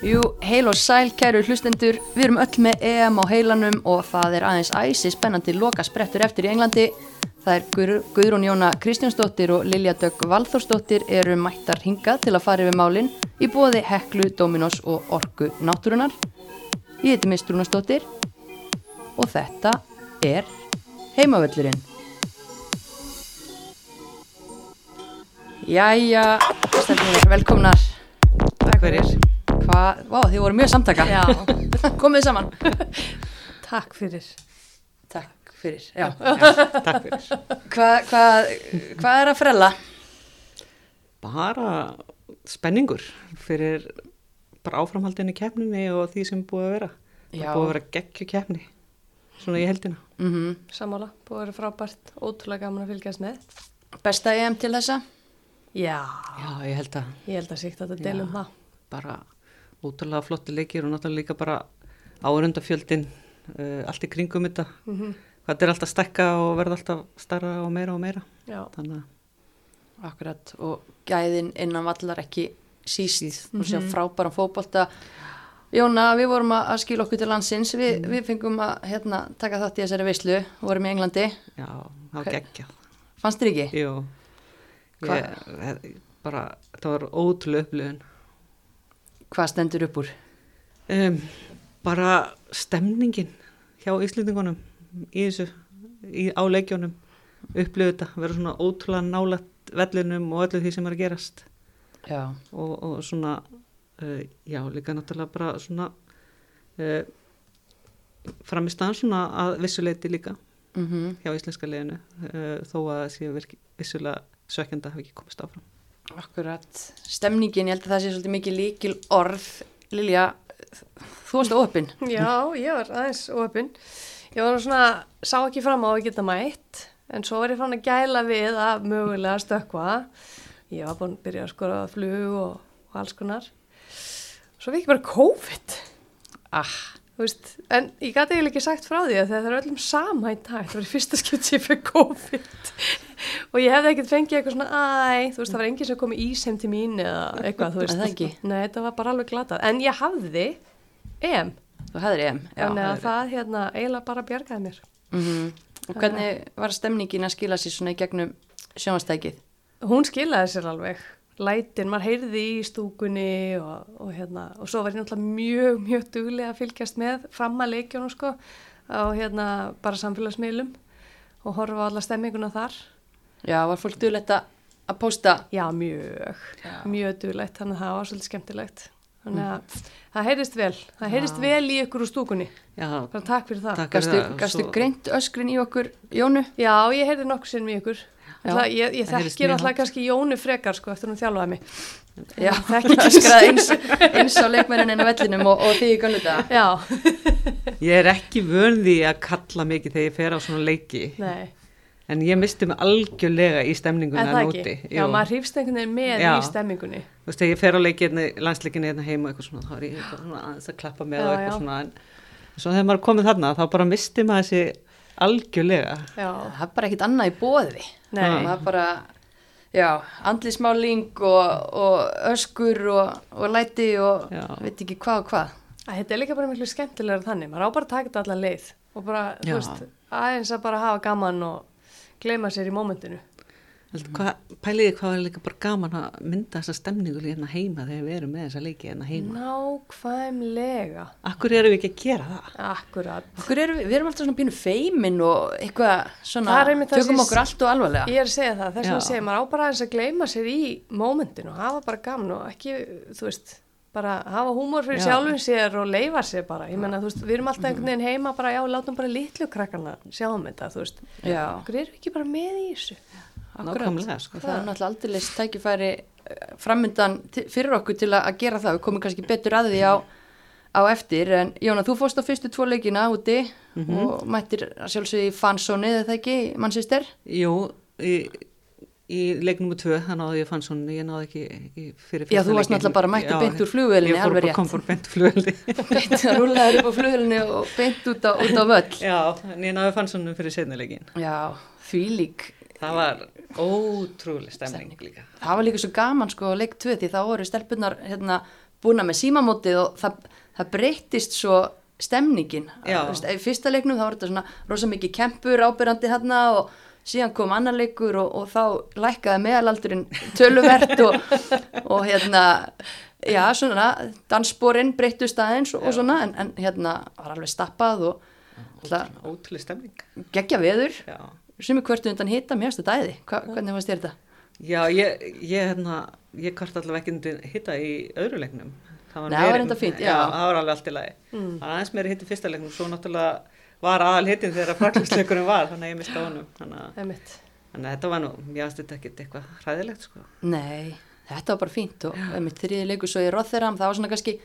Jú, heil og sæl, kæru hlustendur, við erum öll með EM á heilanum og það er aðeins æsi spennandi loka sprettur eftir í Englandi. Það er Guðrún Jóna Kristjánsdóttir og Lilja Dögg Valþórsdóttir eru mættar hingað til að fara yfir málinn í bóði Heklu, Dominos og Orku Náttúrunar. Ég heiti Mistrúnastóttir og þetta er heimavöllurinn. Jæja, stefnir, velkomnar. Takk fyrir. Hvað, vá, þið voru mjög samtaka. Já, Komið saman. takk fyrir. Takk fyrir, já. Takk fyrir. Hvað hva, hva er að frella? Bara spenningur fyrir bara áframhaldinu keppninni og því sem búið að vera. Það Já. búið að vera geggju keppni, svona í heldina. Mm Sammála, búið að vera frábært, ótrúlega gaman að fylgjast með. Besta EM til þessa? Já, Já, ég held að ég held að síkt að þetta delum það. bara ótrúlega flotti leikir og náttúrulega líka bara áörundafjöldin, uh, allt í kringum þetta. Mm Hvað er alltaf stekka og verða alltaf starra og meira og meira. Þannig Akkurat, og gæðin innan vallar ekki síst. Þú séu frábæran fótbolta. Jóna, við vorum að skila okkur til landsins. Vi, Við fengum að hérna, taka þátt í þessari veislu. Vorum í Englandi. já, það var geggjað. Fannst þér ekki? Jú, ég, ég, bara, það var ótrúlega upplifun. Hvað stendur upp úr? Um, bara stemningin hjá Íslendingunum í þessu, í, á leikjónum upplifðu þetta, vera svona ótrúlega nálægt vellinum og öllu því sem er að gerast Já. og, og svona uh, já, líka náttúrulega bara svona uh, framistaðan svona að vissuleiti líka Mm hjá íslenska leginu uh, þó að það sé virki, vissulega sökjanda hafi ekki komist áfram Akkurat. Stemningin, ég held að það sé svolítið mikið líkil orð. Lilja, þú varst óöppin. já, ég var aðeins óöppin. Ég var svona, sá ekki fram á að geta mætt, en svo var ég fann að gæla við að mögulega stökkva. Ég var búin að byrja að skora flug og, og alls konar. Svo fikk ég bara COVID. Ah, veist, en ég gæti eiginlega ekki sagt frá því að það er öllum sama í dag, það var í fyrsta skipt sem ég fyrir COVID og ég hefði ekkert fengið eitthvað svona, æ, þú veist, það var enginn sem kom í ísem til mín eða eitthvað, þú veist. Það? Nei, var bara alveg glatað, en ég hafði EM, þú hefðir EM. Já. þannig að það hérna eiginlega bara bjargaði mér. Mm Og hvernig var stemningin að skila sér svona í gegnum sjónvastækið? Hún skilaði sér alveg, lætin, maður heyrði í stúkunni og, og hérna, og svo var ég náttúrulega mjög, mjög duglega að fylgjast með fram að leikjónu sko, á hérna bara samfélagsmiðlum og horfa á alla stemminguna þar. Já, var fólk duðlegt að að pósta? Já, mjög, Já. mjög duglegt, þannig að það var svolítið skemmtilegt. Þannig að það heyrist vel, það heyrist vel í ykkur úr stúkunni, Já, bara takk fyrir það. Gastu, greint öskrin í okkur, Jónu? Já, ég heyrði nokkuð sinn í ykkur. Já. Það, ég ég þekkir alltaf kannski Jónu frekar sko eftir hún þjálfaði mig. Já, öskraði eins, eins á leikmennin á vellinum og, og því í gönnu þetta. Já, ég er ekki vörði að kalla mikið þegar ég fer á svona leiki nei, en ég misti mig algjörlega í stemninguna en það núti. ekki. Já, maður hrýfst einhvern veginn með Já. í stemmingunni. Þú veist, þegar ég fer á leiki hérna, landsleikinni hérna heima og eitthvað svona, þá er ég eitthvað svona aðeins að klappa með Já, og eitthvað já. svona, en svo þegar maður komið þarna, þá bara misti maður þessi algjörlega. Já, Það er bara ekkit annað í bóði. nei, Það er bara, já, andlismáling og, og öskur og, og læti og Já. veit ekki hvað og hvað. Þetta er líka bara miklu skemmtilegur þannig. Maður á bara að taka þetta allan leið og bara, Já. þú veist, aðeins að bara hafa gaman og gleyma sér í mómentinu. Mm. Pæliði hvað er líka bara gaman að mynda þessa stemningu hérna heima þegar við erum með þessa leiki hérna heima. Nákvæmlega, Akkur erum við ekki að gera það? akkurat. Okkur erum við, við erum alltaf svona pínu feimin og eitthvað svona, tökum okkur allt og alvarlega. Ég er að segja það, þess að segja, maður á bara aðeins að gleyma sér í mómentinu og hafa bara gaman og ekki, þú veist, bara hafa húmor fyrir Já. sjálfum sér og leifa sér bara. Ég menna, þú veist, við erum alltaf einhvern veginn heima bara, já, látum bara litlu krakkana sjáum þetta, þú veist. Já, Okkur erum við ekki bara með í þessu. Nákvæmlega, sko. Og það er náttúrulega aldrei tækifæri eh, framundan til- fyrir okkur til að gera það. Við komum kannski betur að því á, á eftir. En Jóna, þú fórst á fyrstu tvo leikina úti Mhm. og mættir að sjálfsögði í fansónið, eða það ekki, mannsýster? Jú, í, í leik nummer tvö, það náði ég fann svona, ég náði ekki fyrir Já, fyrsta þú varst náttúrulega bara mættur Já, beint úr flugvélinni, ég fór bara- kom bara beint úr flugveldi. Beint að rúlaður upp á flugvélinni og beint út á, út á völl. Já, en ég náði svona fyrir ótrúlega stemning líka. Það var líka svo gaman sko leik 2 því þá voru stelpunar hérna búna með símamótið og það, það breyttist svo stemningin í fyrsta leiknum þá var þetta svona rosa mikið kempur ábyrrandi hérna og síðan kom annar leikur og, og þá lækkaði meðalaldurinn töluvert og, og hérna já svona danssporinn breyttust aðeins og, og svona en, en hérna var alveg stappað og Ótrúlega stemning. geggja veður Já. Sem er hvort undan hita mér stu dæði Hva, hvernig varst þér þetta? Já, ég, ég, hérna, ég kvart allavega ekki undir hitta í öðru leiknum. Það Nei, það var enda fínt, já. það var alveg allt í lagi. Mm. Það var aðeins meiri hitt í fyrsta leiknum, svo náttúrulega var aðal hittin þegar fraklisleikurinn var, þannig að ég mista honum. Þannig að, að þetta var nú, ég aðst þetta ekkert eitthvað hræðilegt, sko. Nei, þetta var bara fínt og þriði leikur svo í Rotherham, það var svona kannski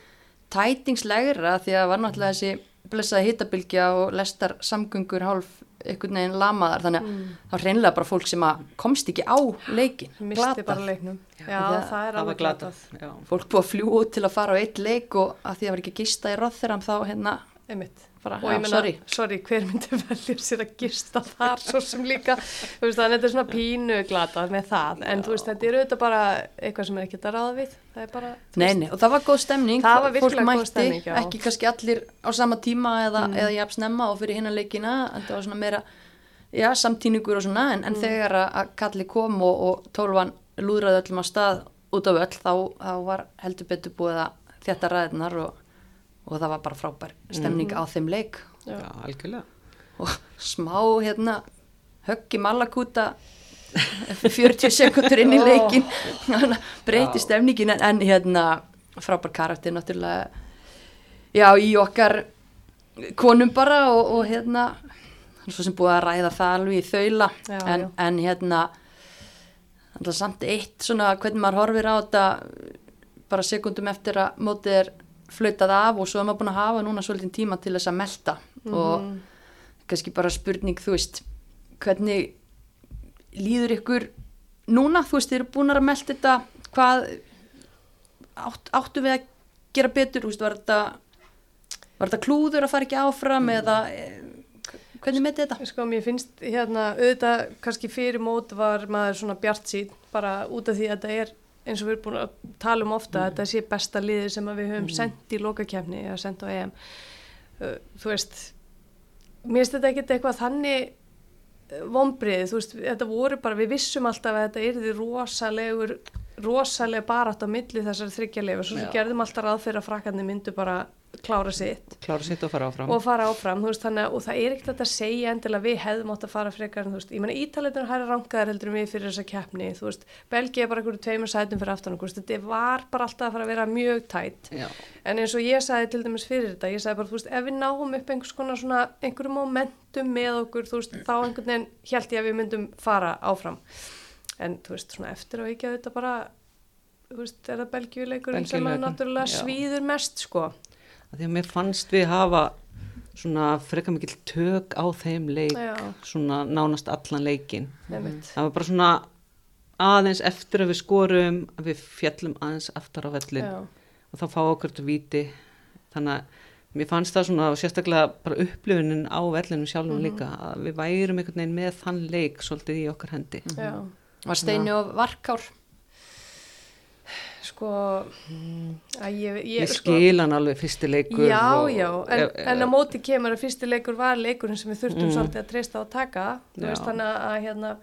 tætingslegra því að var náttúrulega þessi blessaði hittabilgja og lestar samgöngur hálf einhvern veginn lamaðar þannig að það var hreinlega bara fólk sem að komst ekki á leikin, Misti bara leiknum. Já, það- það er Það var alveg glatað. Já. fólk búið að fljúa út til að fara á eitt leik og að því að það var ekki gista í Rotherham þá hérna Einmitt. Bara, og já, ég meina, sorry. sorry, hver myndi velja sér að gista þar svo sem líka, þú veist, þannig að þetta er svona pínu glatað með það, en þú veist, þetta er auðvitað bara eitthvað sem er ekkert að ráða við, það er bara, þú Nei, veist, nei, og það var góð stemning, Það var virkilega góð mætti, stemning, já. ekki kannski allir á sama tíma eða, eða jafn snemma og fyrir hinna leikina, en það var svona meira, já, samtíningur og svona, en, en þegar að, kalli kom og, og tólfan lúðraði öllum á stað út af öll, þá, þá var heldur betur búið að þetta ræðinar og, og það var bara frábær stemning á þeim leik. Já, algjörlega. og smá, hérna, höggi malakúta eftir 40 sekundur inn í leikin breyti stemningin en, en hérna frábær karakter náttúrulega. Já í okkar konum bara og, og hérna hann er svo sem búið að ræða það alveg í þaula. Já, en, já. en hérna samt eitt svona hvernig maður horfir á þetta bara sekundum eftir að mótið er flautað af og svo er maður búin að hafa núna svolítið tíma til þess að melta. Og kannski bara spurning þú veist hvernig líður ykkur núna, þú veist, þið eru búin að melda þetta. Hvað átt, áttu við að gera betur, þú veist, var þetta var þetta klúður að fara ekki áfram eða eh, hvernig með þetta? Sko, mér finnst hérna, auðvitað kannski fyrir mót var maður svona bjart sín, bara út af því að þetta er eins og við erum búin að tala um ofta að þetta sé besta liði sem við höfum sendt í lokakefni eða sendt á EM. Uh, Þú veist, mér finnst þetta ekkert eitthvað þannig vombriði, þú veist, þetta voru bara, við vissum alltaf að þetta yrði rosalegur, rosalega barátt á milli þessar þryggjarleifur, svo Já. gerðum alltaf ráð fyrir að frakkarnir myndu bara klára sitt Klára sitt og fara áfram. og fara áfram, veist, þannig og það er ekkert að segja endilega við hefðum átt að fara frekar en veist, ég meina ítaliðnir hæra rankaðar heldur við fyrir þessa keppni, veist Belgia er bara einhverju tveimur sætum fyrir aftan þetta var bara alltaf að fara að vera mjög tætt Já. en eins og ég sagði til dæmis fyrir þetta, ég sagði bara, ef við náum upp einhvers konar svona, einhverju momentum með okkur, þá einhvern veginn held ég að við myndum fara áfram en þú veist, svona eftir á ekki að þetta bara þú veist, er það Belgiuleikurinn sem að Belgíuleikurinn, náttúrulega já. svíður mest, sko Af Því að mér fannst við hafa svona frekar mikill tök á þeim leik, Já. svona nánast allan leikin. Einmitt. Það var bara svona aðeins eftir að við skorum, að við fjallum aðeins aftar á vellin Já. og þá fá okkur til víti. Þannig að mér fannst það svona sérstaklega bara upplifunin á vellinum sjálfum líka að við værum einhvern veginn með þann leik svolítið í okkar hendi. Já. Var Steini og Varkár. Sko að ég, ég, Ég sko, skil hann alveg fyrsti leikur. já, og- já, en, ef- en á móti kemur að fyrsti leikur var leikurinn sem við þurftum svolítið að treysta á að taka. Þú veist þannig að hérna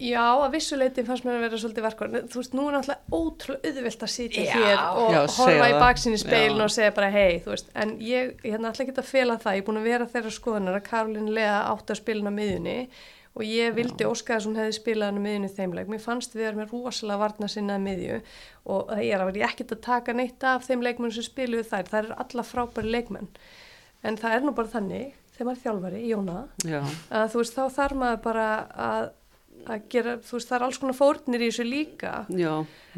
já, að vissuleitin fannst mér að vera svolítið verkvar, þú veist, nú er náttúrulega ótrúlega auðvelt að sitja hér og Já, horfa í baksinni speilin og segja bara hei, þú veist, en ég, hérna ætla ekki að fela það, ég er búin að vera þeirra skoðunar að Karolín Lea átti að spila hann á miðjunni og ég vildi óska þess að hún hefði spilað hann á miðjunni í þeim leik, mér fannst við erum með rosalega varna sinna miðju. Og það er að vera ekkert að taka neitt af þeim leikmenn sem spiluðu þær, það eru alla frábæri leikmenn. En það er nú bara þannig þegar maður er þjálfari, Jóna Já, að þú veist, þá þarf maður bara að, að gera, þú veist, það er alls konar fórnir í þessu líka. Já.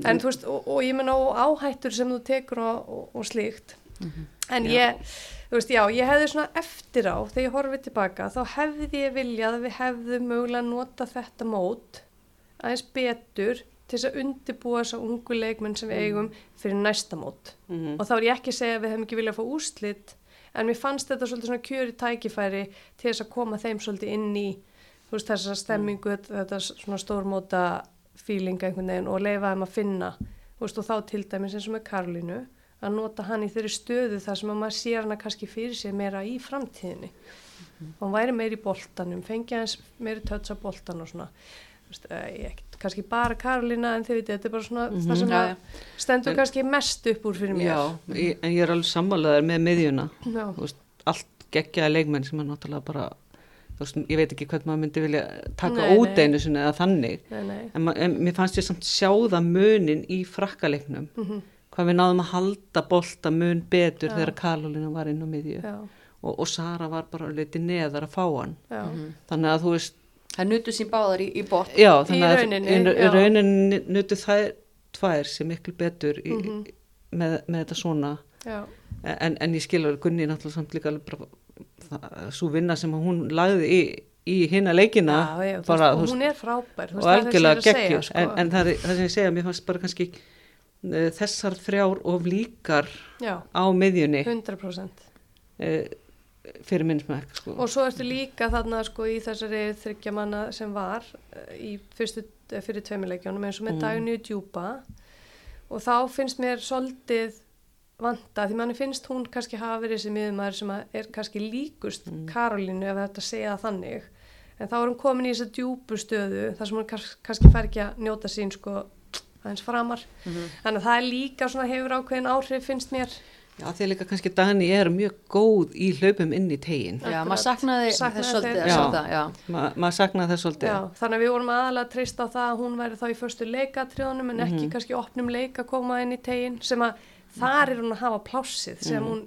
en þú veist, og, og ég menna á áhættur sem þú tekur og, og, og slíkt. Mhm. en ég, þú veist, já, ég hefði svona eftir á, þegar ég horfið tilbaka þá hefði ég viljað að við hefðum mögulega nota þetta mót aðeins betur til þess að undibúa þessa ungu leikmenn sem við eigum fyrir næsta mót. Mhm. og þá er ég ekki að segja að við hefum ekki viljað að fá úrslit en mér fannst þetta svolítið svona kjöri tækifæri til þess að koma þeim svolítið inn í veist þessa stemmingu, þetta, þetta svona stórmóta fílinga einhvern veginn og leifa þeim að finna veist, og þá til dæmis eins og með Karolínu að nota hann í þeirri stöðu þar sem að maður sér hana kannski fyrir sig meira í framtíðinni. Og hann væri meiri í boltanum fengi hans meiri tötts á boltan og svona. Þú veist, eh, ekki, kannski bara Karolína en þið veitir, þetta er bara svona það sem Já, að já. stendur En- kannski mest upp úr fyrir mér. Já, ég, en ég er alveg sammálaður með miðjuna. Veist, allt geggjaði leikmenn sem er náttúrulega bara veist, ég veit ekki hvernig maður myndi vilja taka Nei, út einu sinni eða þannig. Nei, nei. en, en mér fannst ég samt sjá það munin í frakkaleiknum Mhm. Hvað við náðum að halda bolta mun betur Já. þegar Karolina var inn á miðju. Og, og Sara var bara litið neðar að fá hann. Já, þannig að þú veist, Það nutu sín báðar í, í þannig að rauninni, í, í rauninni nutu þær tvær sem miklu betur í, Mhm. með, með þetta svona. En, en ég skil alveg Gunni náttúrulega samt líka alveg bara svo vinna sem hún lagði í, í hinna leikina já, já bara, veist, hún er frábær þú og veist, það það sem ég algjörlega geggjur sko. en, en það, er, það sem ég segja, mér fannst bara kannski þessar þrjár of líkar já, á miðjunni 100% uh, fyrir minn smekk sko. og svo ertu líka þarna sko í þessari þryggja manna sem var eh, í fyrstu, eh, fyrir tveimileikjónum eins og með Mm. daginu djúpa og þá finnst mér soldið vanda því manni finnst hún kannski hafa verið þessi miðumæður sem er kannski líkust Mm. Karolínu ef þetta segja þannig en þá er hún komin í þessa djúpu stöðu þar sem hún kannski fær ekki að njóta sín sko aðeins framar þannig að það er líka svona hefur ákveðin áhrif finnst mér Já, því líka kannski Dani er mjög góð í hlaupum inn í tegin Já, maður saknaði, Saknaði þess svolítið þeirra. að sjá Já. það. Ma, maður saknaði þess svolítið Já, þannig að við vorum aðalega að treysta á það að hún væri þá í förstu leikatriðunum en ekki kannski opnum leik að koma inn í tegin sem að þar er hún að hafa plássið sem Mhm. hún,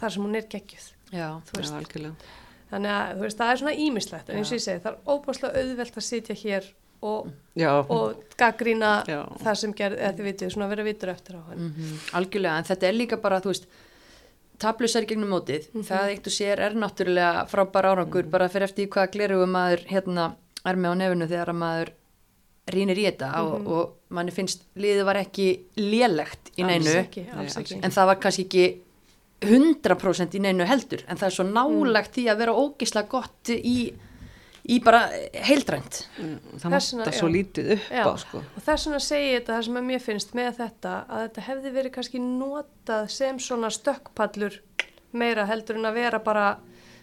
þar sem hún er geggjuð. Já, veist, Já, algjörlega þannig að þú veist, það er svona ímislegt en eins og ég segi, það er óbúslega auðvelt að sitja hér og, og gaggrína það sem gerð, eða þið vitið, svona vera vitur eftir á hann. Mhm, algjörlega, en þetta er líka bara, þú veist, tablusar gegnum mótið, það eitt og sér er náttúrulega frábær árangur, bara fyrir eftir hvaða glerugu maður hérna er með á nefnu þegar að maður rínir í þetta. Og, og manni finnst liðið var ekki lélegt í Alls neinu, ekki, Nei, alls alls ekki. en það var kannski ekki 100% í neinu heldur, en það er svo nálagt því að vera ógislega gott í, í bara heildrænt. það Þess vegna, vantar svo lítið upp Já, á sko. og þess vegna segi ég þetta það sem mér finnst með þetta að þetta hefði verið kannski notað sem svona stökkpallur meira heldur en að vera bara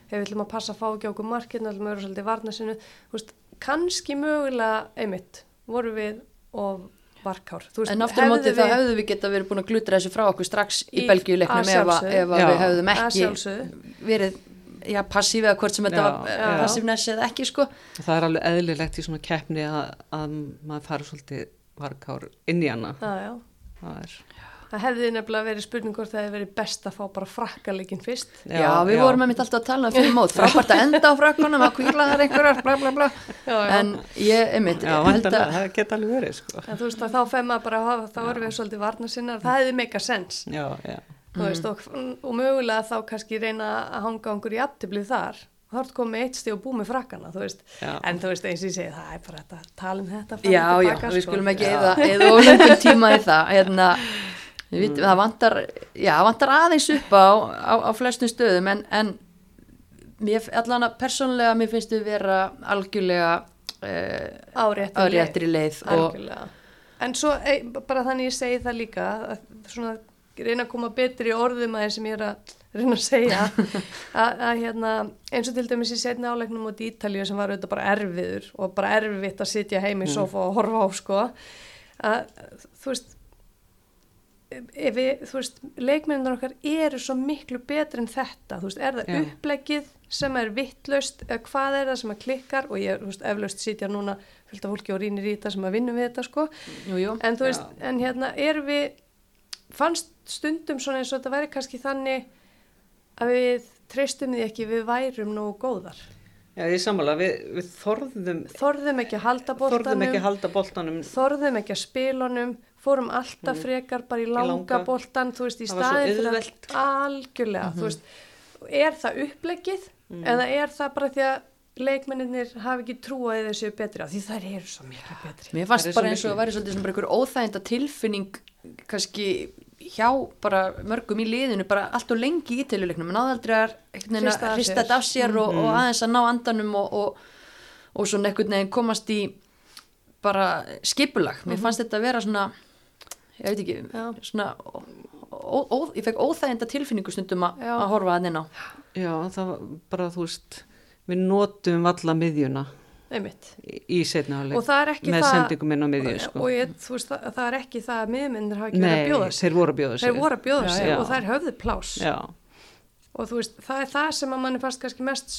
ef við ætlum að passa að fá ekki okkur markirna ætlum að vera svolítið varna sinu veist, kannski mögulega einmitt voru við og varkár. Þú En aftur á móti hefðu þá við- hefðu við geta verið búin að glutra þessu frá okkur strax í, Í- Belgíuleiknum að ef, ef við hefðum ekki verið já, passífið að hvort sem þetta Já, var já. uh, passívness eða ekki sko. það er alveg eðlilegt í svona keppni að, að maður fara svolítið varkár inn í hana Já, já. það er Það hefði nefnilega verið spurning hvort það hefði verið best að fá bara frakkaleikin fyrst. Já, við vorum með mitt alltaf að tala um fyrir mót frábært að enda á frakkunum að kvíla þar einhverjar bla bla bla Já, já. en ég, einmitt, Já, held vantarlega, að það geta alveg verið sko. En þú veist að þá fem maður bara, að hafa- þá erum við svolítið varna sinna, það hefði meika sens. Já, já, þú veist, og, og mögulega þá kannski reyna að hanga okkur í aftiblið þar. Þá ertu komið eitt stíð og búið með frakkana þú en þú veist eins og ég segi það er bara þetta, um þetta fram og Já, já, tilbaka, við sko. skulum ekki eða, eða ólengum tíma í það. Hérna, við vitum, það vantar já, vantar aðeins upp á, á, á flestum stöðum en, en mér, allan að persónlega mér finnst við vera algjörlega uh, á réttri á leið. réttri leið og en svo bara þannig ég segi það líka svona reyna að koma betri orðum að þeir sem ég er að reyna að segja. Að, að hérna eins og til dæmis í setni áleiknum út í Ítalíu sem var auðvitað bara erfiður og bara erfitt að sitja heim í sofa og horfa á sko. Að þú veist ef við, þú veist, leikmennir okkar eru svo miklu betri en þetta. Þú veist, er það Já. upplegið sem er vittlaust, eða hvað er það sem að klikkar? Og ég, þú veist, eflaust sitja núna fullt af fólki og rínir í þetta sem að vinnum við þetta sko, jú, jú, en þú veist, en hérna erum við, fannst stundum svona eins og þetta væri kannski þannig að við treystum því ekki við værum nógu góðar. Já, ég sammála. Við, við þorðum þorðum ekki að halda þorðum boltanum ekki að halda boltanum. þorðum ekki að spilunum fórum alltaf frekar bara í langa, langa. boltan þú veist, í staðin fyrir auðvelt. að algjörlega, þú veist er það upplegið eða er það bara því að leikmenninir hafi ekki trúið þessu betri? Á því þær eru svo miklu betri. Mér fannst Það er svo bara eins og mikið. að væri svolítið sem bara einhver óþæginda tilfinning kannski hjá bara mörgum í liðinu bara allt og lengi í töluleiknum en náðaldrei að einhvern veginn Hrista að af hrista sér. af sér og, Mhm. og aðeins að ná andanum og, og, og svona einhvern veginn komast í bara skipulag mér fannst þetta að vera svona ég veit ekki, Já. svona ó, ó, ó, ég fekk óþæginda tilfinningu stundum að horfa að inn á Já, það var bara, þú veist, við notum valla miðjuna í, í setna og áleik það er ekki með það sendingum inn á miðju, sko. og ég, veist, það, það er ekki það að miðmyndir hafa ekki verið Nei, að bjóða sig þeir voru að bjóða sig. að bjóða sig já. og þær höfðu plás Já, og veist, það er það sem að manni fannst kannski mest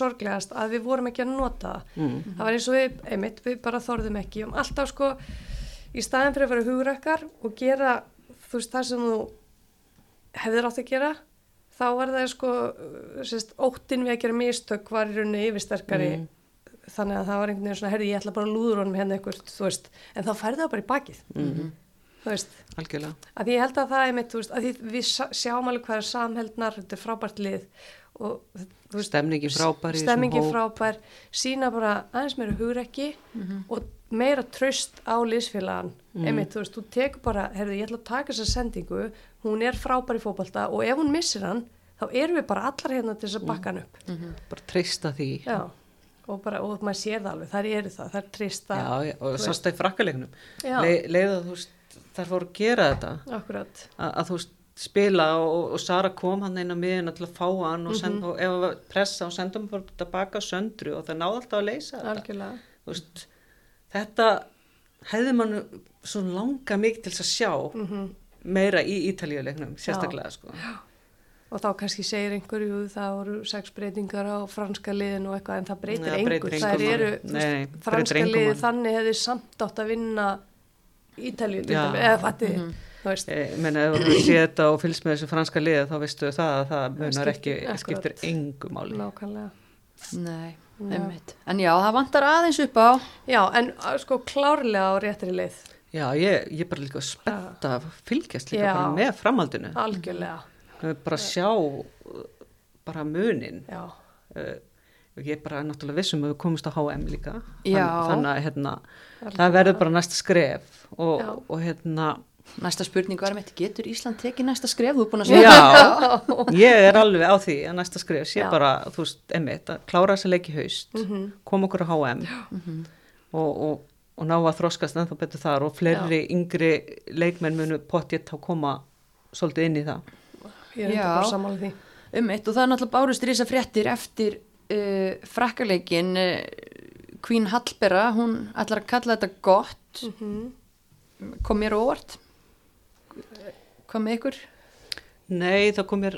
sorglegast að við vorum ekki að nota það mm. það var eins og við, einmitt, við bara þorðum ekki um alltaf sko, í staðin fyrir að vera hugrakkar og gera þú veist, það sem þú hefðir átt að gera þá var það sko sérst, óttin við að gera mistök var í rauninni yfirsterkari Mm. Þannig að það var einhvern veginn svona, herri, ég ætla bara að lúður honum hérna eitthvað, veist, en þá færði það bara í bakið Mhm. þú veist, algjörlega. að ég held að það er mitt, þú veist, að því við sjáum alveg hvað er samheldnar, þetta er frábært lið og þú veist, Stemningi frábær hóp. frábær, sína bara aðeins meira hugrekki og meira tröst á liðsfélagan Mhm. einmitt, þú veist, þú tekur bara, herðu, ég ætla að taka þessa sendingu, hún er frábær í fótbolta og ef hún missir hann, þá erum við bara allar hérna til þess að bakka hann upp Bara treysta því. já, og bara, og maður sér það alveg, þær eru það, þær trista Já, já, og það í frakkalegnum. Já. Le, leið að þú veist, þær fóru að gera þetta, akkurat, að, þú veist, spila og, og Sara kom hann inn á miðina til að fá hann og, send, og ef það var pressa og senda hann bara tilbaka söndru og það náði alltaf að leysa þetta. algjörlega veist, þetta hefði mann svo langa mikið til að sjá mm meira í ítalíuleiknum, sérstaklega, sko. Og þá kannski segir einhverju það voru sex breytingar á franska liðin og eitthvað en það breytir engu. það eru, Nei, franska liði þannig hefði samt átt að vinna dæmis, eða fatti þú veist, Ég meina, ef þú séð þetta og fylgst með þessu franska liði þá veistu það að það munar ekki, akkurat. skiptir engu máli. nákvæmlega. Nei, Já. einmitt. En já, það vantar aðeins upp á. Já, en sko klárlega á réttri leið. Já, ég, ég er bara líka spennt að fylgjast líka Já. bara með framhaldinu. algjörlega, Bara sjá uh, bara munin. já, Uh, Ég er bara náttúrulega vissum að við komumst á HM líka. Já. Þannig að hérna, það verður bara næsta skref og, Já. og hérna, Næsta spurning var með getur Ísland tekið næsta skref? Þú er búin að já, ég er alveg á því að næsta skref sé Já. bara, þú veist, emmitt, að klára þessi leiki haust, Mhm. koma okkur á HM og, og, og ná að þroskast ennþá betur þar og fleiri yngri leikmenn munu pottjett að koma svolítið inn í það. Ég er bara sammála því. Ummitt og það er náttúrulega bárust rísa fréttir eftir uh, frakkaleikin uh, Queen Hallbera, hún ætlar að kalla þetta gott. Mhm. kom mér óvart? Kom með ykkur? Nei, það kom mér,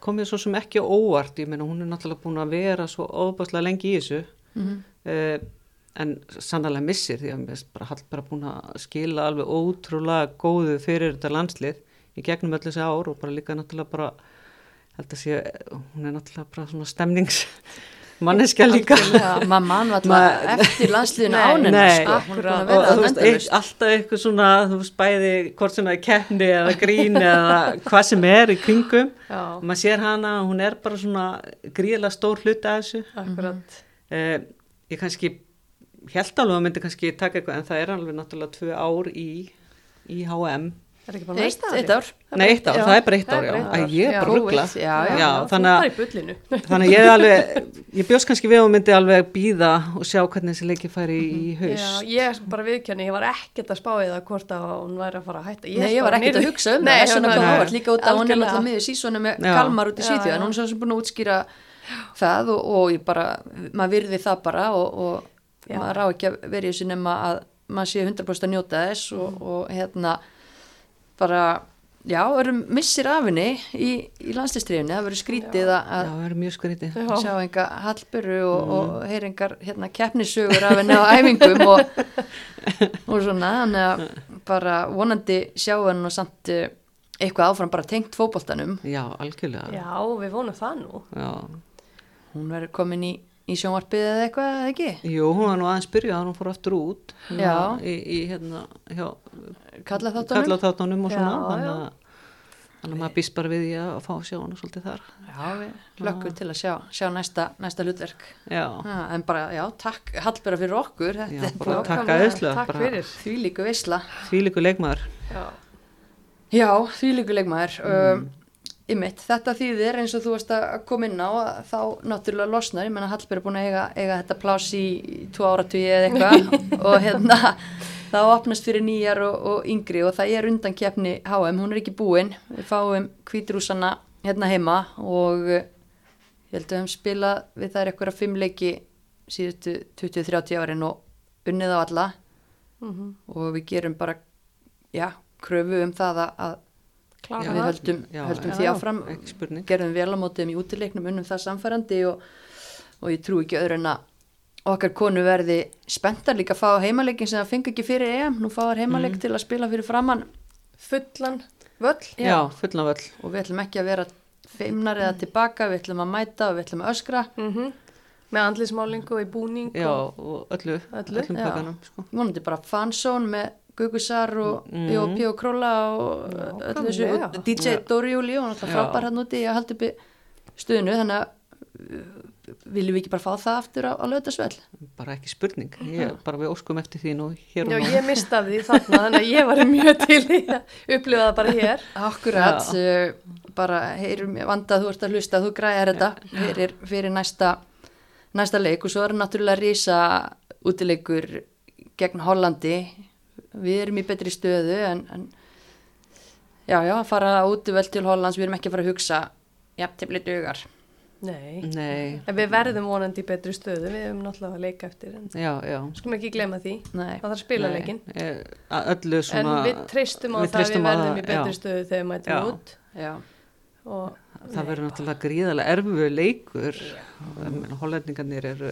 kom mér svo sem ekki óvart, ég meina hún er náttúrulega búin að vera svo óbáslega lengi í þessu, mm uh, en sannlega missir því að mér er bara bara búin að skila alveg ótrúlega góðu fyrir þetta landslið í gegnum öll þessi ár og bara líka náttúrulega bara, held að sé, hún er náttúrulega bara svona stemnings manneskja líka. maður mann var alltaf eftir landsliðinu ánum sko. að alltaf eitthvað svona, þú veist, bæði hvort sem það er keppni eða grín eða hvað sem er í kringum. Maður sér hana, hún er bara svona gríðlega stór hluti af þessu. Akkurat. Uh, ég kannski held alveg að myndi kannski taka eitthvað en það er alveg náttúrulega tvö ár í, í HM er ekki bara eitt, næsta eitt ár. Nei, eitt ár, Já, það er bara eitt það ár, er já, ár. ég er Já. bara rugglað Covid, já, já. Já, þannig að- bara í bullinu. þannig að ég er alveg ég bjóst kannski við og myndi alveg býða og sjá hvernig þessi leiki færi í Já, haust. ég bara viðkjanni, ég var ekkert að spá í það hvort að hún væri að fara að hætta. Nei, ég var ekkert að hugsa um það, þess vegna kom ávart líka út að hún er náttúrulega miður sísonu með Já. kalmar út í Já, síðu, já. en hún er svo sem búin að útskýra það og, og ég bara, maður virði það bara og, og Já. maður á ekki að vera í þessu nema að maður sé 100% að njóta þess og, og hérna bara, já, erum missir af henni í, í landslýstriðinni, það verður skrítið að, Já, að það er mjög skrítið Já. sjá enga hallböru og, og heyra engar hérna, keppnissögur af henni á æfingum og, og svona. Þannig að bara vonandi sjá henni og samt eh, eitthvað áfram bara tengt fótboltanum. Já, algjörlega. Já, við vonum það nú. Já. hún verður komin í, í sjónvarpið eða eitthvað, eða ekki? Jú, hún var nú aðeins byrjað, hún fór aftur út Já. í, í hérna hjá Kalla þáttunum? og svona Já, þannig já. að, þannig að maður býst bara við því að fá sjá hana svolítið þar Já, við hlökkum til að sjá, sjá næsta, næsta hlutverk Já, ha, en bara, já, takk hallbera fyrir okkur já þetta er bara takk að öðslu takk fyrir. því líku veisla Því líku leikmaður Já, Já, því líku leikmaður Mm. um, Ymmit, þetta þýðir eins og þú varst að koma inn á þá náttúrulega losnar, ég menna Hallberg er búin að eiga, eiga þetta pláss í, tvo áratugi eða eitthvað og hérna það opnast fyrir nýjar og, og yngri og það er undan keppni HM, hún er ekki búin við fáum kvítrúsana hérna heima og eh, ég held að við höfum spilað við þær eitthvað fimm leiki síðustu 20-30 árin og unnið á alla Mhm. og við gerum bara já, kröfu um það að, Klára við það. höldum, Já, höldum já, því áfram. Gerðum vel á mótiðum í útileiknum unnum það samfærandi og, og ég trú ekki öðru en að okkar konu verði spenntar líka að fá heimaleikin sem það fengi ekki fyrir EM, nú fáar heimaleik til að spila fyrir framann Fullan völl. já, fullan völl. Og við ætlum ekki að vera feimnar eða tilbaka, við ætlum að mæta og við ætlum að öskra. Mm Með andlismálingu og í búning já, og og öllu, Öllu, öllum pakkanum sko. vonandi bara fansón með Gugusar og Mm. P.O.P. og Króla og öllu þessu nákvæmlega. og DJ Dóri Júli og náttúrulega Já. frábær hann úti að halda uppi stuðinu þannig að uh, viljum við ekki bara fá það aftur á, á löðasvell bara ekki spurning ég, bara við óskum eftir því nú hér og Já, nú ég mista því þarna, þannig að ég var mjög til í að upplifa það bara hér. Akkurat, uh, bara heyrum vanda þú ert að hlusta, þú græðar þetta fyrir, fyrir næsta, næsta leik og svo er náttúrulega rísa útileikur gegn Hollandi við erum í betri stöðu en, en já, já, að fara útivöld til Hollands, við erum ekki að fara að hugsa jafntefli dugar Nei. nei, En við verðum vonandi í betri stöðu, við hefum náttúrulega að leika eftir, en já, já skulum ekki glema því. Nei, Það þarf að spila Nei, leikinn. eh, að öllu En við treystum á við það að treystum við verðum það, í betri já. stöðu þegar við mætum Já. út. já, Og, það verður náttúrulega gríðarlega erfu leikur hollendingarnir eru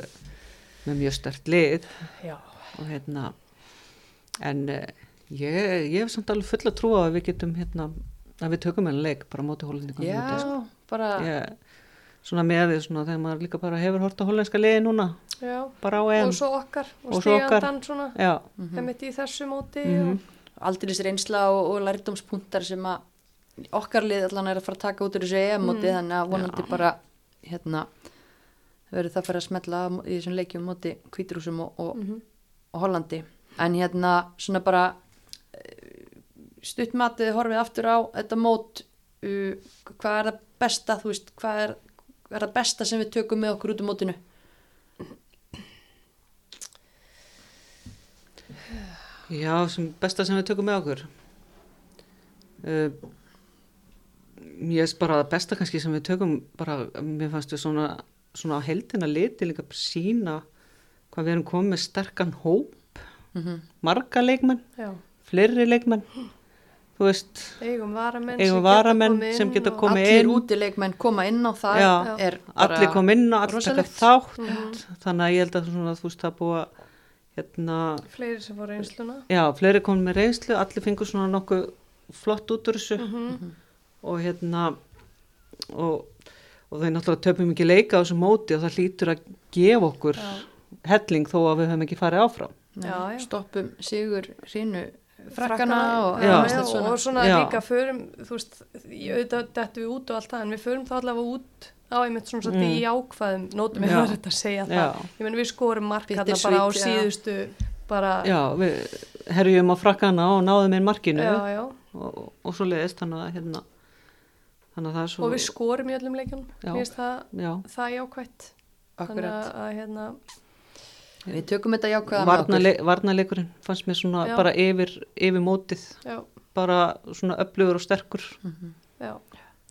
með mjög stert lið já, og hérna en uh, ég, ég hef samt alveg fulla trú á að við getum hérna að við tökum henni leik bara móti hollendingarnir já, úti, sko. bara ég, svona með við svona þegar maður líka bara hefur hort á hollenska liði núna já. bara á Og EM svo okkar, og, Og stígandan svona, já, mm í þessu móti. Mhm. aldrei reynsla og, og lærdómspunktar sem að okkar lið allan er að fara að taka út úr þessu EM-móti þannig að vonandi Já. bara hérna verður það að fara að smetla í þessum leikjum móti kvítrúsum og, og, Mhm. og Hollandi en hérna svona bara stuttmatið horfið aftur á þetta mót uh, hvað er það besta þú veist, hvað er, hvað er það besta sem við tökum með okkur út úr mótinu? Já, sem besta sem við tökum með okkur. Uh, ég er bara það besta kannski sem við tökum bara, mér fannst við svona svona á heldina liti líka sína hvað við erum komið með sterkan hóp mm marga leikmenn, Já, fleiri leikmenn þú veist, eigum varamenn eigum sem geta varamenn komið sem inn geta komið allir inn útileikmenn koma inn á það Já. er allir kom inn og allir taka þátt Mhm. þannig að ég held að svona, þú veist það að hérna, Fleiri sem fór reynsluna. já, fleiri kom með reynslu allir fengur svona nokkuð flott út úr þessu Mhm. og hérna og, og þau náttúrulega töpum ekki leika á þessu móti og það hlýtur að gefa okkur Já. helling þó að við höfum ekki farið áfram Já, já. stoppum sigur hrínu frakkana og já, Já. svona. og svona Já. líka förum, þú veist, ég auðvitað dettu við út og allt það, en við förum þá allavega út á einmitt svona svolítið Mm. í ákvæðum nótum ég var þetta að segja Já. það ég menn við skorum mark Bitter hérna bara á sweet, já. síðustu bara, já, við herjum á frakkana og náðum inn markinu já, já. og, og svo leiðist þannig að hérna þannig að það er svo og við skorum í öllum leikjum það, já, það jákvætt þannig að, að hérna Við tökum þetta jákvæða með okkur. varnarle, varnarleikurinn fannst mér svona Já. bara yfir, yfir mótið. Já, bara svona öflugur og sterkur. Já,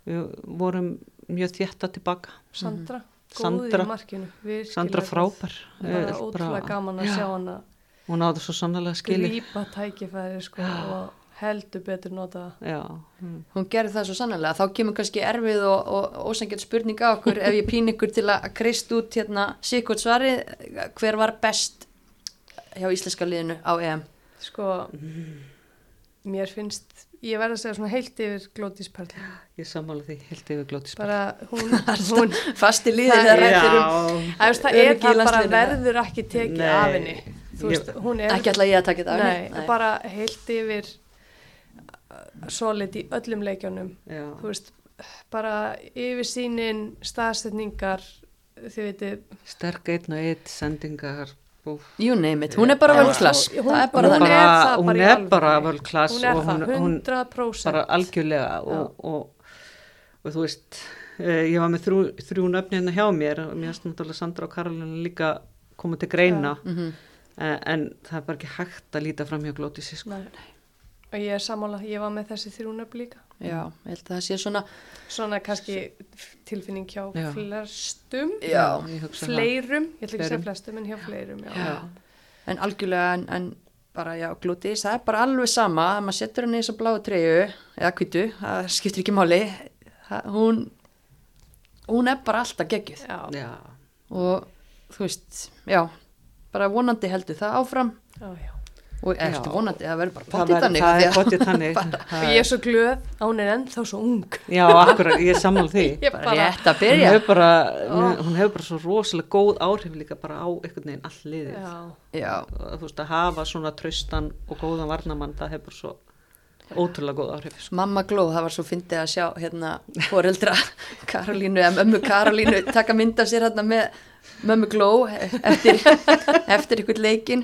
við vorum mjög þétta tilbaka Sandra góð Sandra- í markinu. Virkilega Sandra frábær. Bara Eh, ótrúlega gaman að já, sjá hana hún áður svo sannlega skilið. grípa tækifæri sko, og heldur betur nota mm. Hún gerði það svo sannlega. Þá kemur kannski erfið og, og ósengjöld spurning á okkur ef ég pín ykkur til að kreist út hérna sikkert svari. Hver var best hjá íslenska liðinu á EM? sko mér finnst, ég verð að segja svona heilt yfir Glótis Perli ég sammála því helt yfir glótis bara hún, hún Fasti liðið Það þegar rættir um. það er það bara verður ekki tekið Nei. af henni er Ekki ætla ég að taka þetta af nei, henni. bara heilt yfir solid í öllum leikjónum já, þú veist, bara yfir sínin staðsetningar þið veitir sterk einn og eitt sendingar. You name it. Hún er bara völklass. Hún- Það er bara hún er hún bara í er alvörunni. bara völklass hún er og það, hún, hún 100% bara algjörlega og, og, og þú veist eh, ég var með þrjú, þrjú nöfni hérna hjá mér og mér finnst náttúrulega Sandra og Karolina líka koma til greina Mhm. en, en það er bara ekki hægt að líta fram hjá glótisi sko. Nei. Og ég er sammála, ég var með þessi þrjúnöfn líka. Já, ég held að það sé svona Svona kannski tilfinning hjá Já. flestum, Já, ég hugsa fleirum, ég ætla ekki að segja Fleirum. flestum en hjá fleirum, já. Já. En algjörlega, en, en bara, já, glútis, það er bara alveg sama að maður setur henni í svo bláu treyju eða kvítu, það skiptir ekki máli það, hún hún er bara alltaf geggjuð Já, það. Já, og þú veist, já bara vonandi heldur það áfram já, já. Og eftir Já. vonandi, það verður bara potið þannig það því er að- potið þannig. Og ég er svo glöð að hún er ennþá svo ung. Já, akkurat, ég er sammála því. Ég bara rétt að hún byrja. hefur, bara, hún hefur bara svo rosalega góð áhrif líka bara á einhvern veginn all liðið. Já, já, þú veist að hafa svona traustan og góðan varnamann það hefur svo ótrúlega góð áhrif sko. mamma gló, það var svo fyndið að sjá hérna foreldra Karolínu eða mömmu Karolínu taka mynd af sér hérna með mömmu gló eftir, eftir ykkur leikin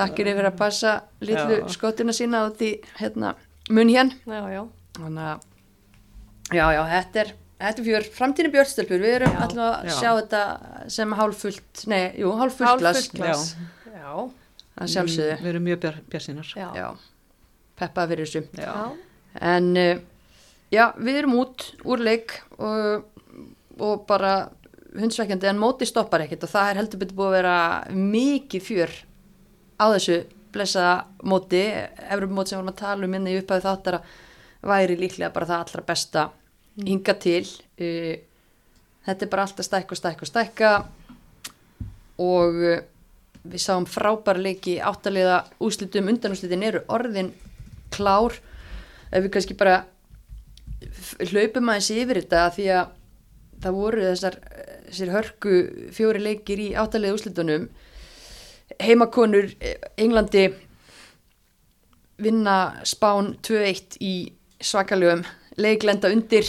þakkir yfir að passa litlu Já. skottuna sína út í hérna mun hér já, já. þannig að já, já, þetta er Þetta er fjör, framtíni björnstelpur, við erum alltaf að Já. sjá þetta sem hálffullt, nei, jú, hálffullt glas, Hálffullt glas. Já, að sjálfsögðu, Við erum mjög já, peppaði fyrir þessu. Já. En uh, já, við erum út úr leik og, og bara hundsvekkjandi en móti stoppar ekkert og það er heldur betur búið að vera mikið fjör á þessu blessaða móti, Evropamóti sem vorum að tala um minni í upphæðu þáttara væri líklega bara það allra besta hinga til. Þetta er bara alltaf stækka stækka stækka og við sáum frábæra leiki áttaliða úslitum, undanúslitin eru orðin klár. Ef við kannski bara hlaupum aðeins yfir þetta því að það voru þessar, hörku fjóri leikir í áttalega úslitunum heimakonur eh, Englandi vinna spán 2-1 í svakaljöfum leiklenda undir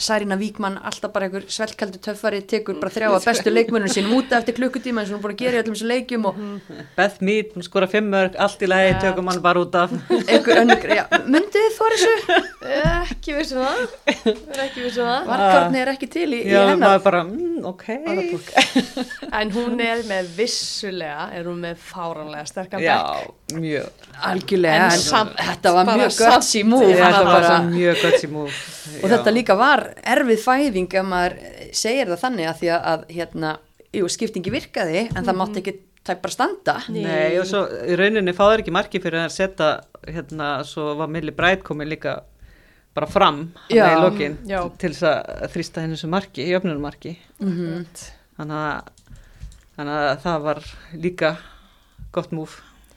Sarina Víkmann, alltaf bara einhver svelkaldu töffari, tekur bara þrjá að bestu leikmönnum sínum út eftir klukkutíma eins og hún búin að gera í öllum þessu leikjum og Beth Mead, hún skora fimm mörg, allt í lagi, tökum hann bara út af. Einhver önnur, já, myndið þið þóra þessu? Ekki vissu það. Er ekki vissu það. Varkarni er ekki til í, í Já, hennar. maður bara, mm, ok. En hún er með vissulega, er hún með fáranlega sterkan Já, bekk. mjög. Algjörlega, En en, samt þetta var mjög gött í Já, þetta það var mjög gott í múf og þetta líka var erfið fæðing ef maður segir það þannig að því að, að hérna, jú, skiptingi virkaði en það mátti ekki tæk bara standa. Nei, og svo í rauninni fáður ekki marki fyrir að setja, hérna, svo var Milli Bræt komið líka bara fram Já, hann í lokin já. til þess að þrýsta henni sem marki, í öfnunarmarki Mhm. þannig að, þannig að það var líka gott múf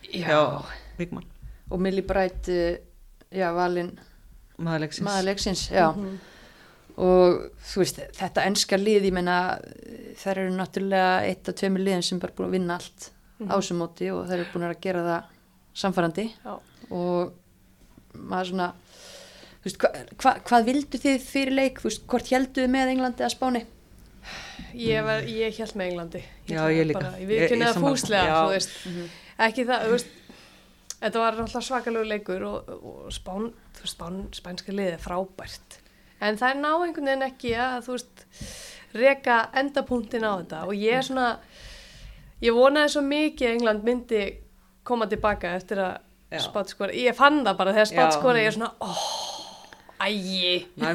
Já. hjá Víkmann, og Millie Bright uh, já, valinn maðurleiksins maður leiksins já. Og þú veist, þetta ennska lið ég meina, þær eru náttúrulega eitt af tveimur liðin sem bara búin að vinna allt á þessu móti og þær eru búin að gera það samfærandi Já. og maður svona þú veist, hva, hva, hvað vildu þið fyrir leik, þú veist, hvort heldu þið með Englandi að Spáni? Ég, var, ég held með Englandi. Já, ætla ég líka. Bara, ég Ég- ég viðkynna það fúslega, Já. þú veist. Ekki það, þú veist, þetta var náttúrulega svakalegu leikur og, og spán, þú veist, spán, spænska liðið er frábært. En það er ná einhvern veginn ekki að, þú veist, reka endapunktin á þetta. Og ég er svona, ég vonaði svo mikið að England myndi koma tilbaka eftir að skora. Ég fann það bara þegar skora, ég er svona, óh,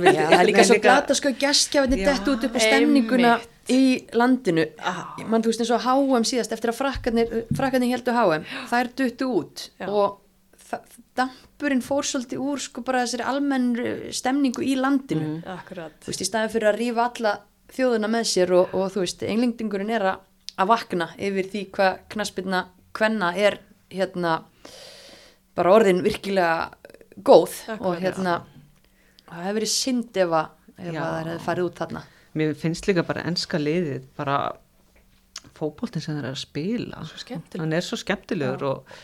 vildi- það er líka svo Nei, glata sko gestgjafinni Já, dett út upp á stemninguna einmitt. í landinu. Mann þú veist eins og HM síðast eftir að frakkarnir, frakkarnir heldur HM þær duttu út. Já. og dampurinn fór svolítið úr sko bara þessari almenn stemningu í landinu. Akkurat. þú veist í staðin fyrir að rífa alla þjóðuna með sér og, og þú veist englendingurinn er að, að vakna yfir því hvað knaspirna hvenna er hérna bara orðin virkilega góð. Akkurat, og hérna það hefur verið synd ef að Já. það hefði farið út þarna. Mér finnst líka bara enska liðið bara fótboltin sem þeir eru að spila. Hann er svo skemmtilegur og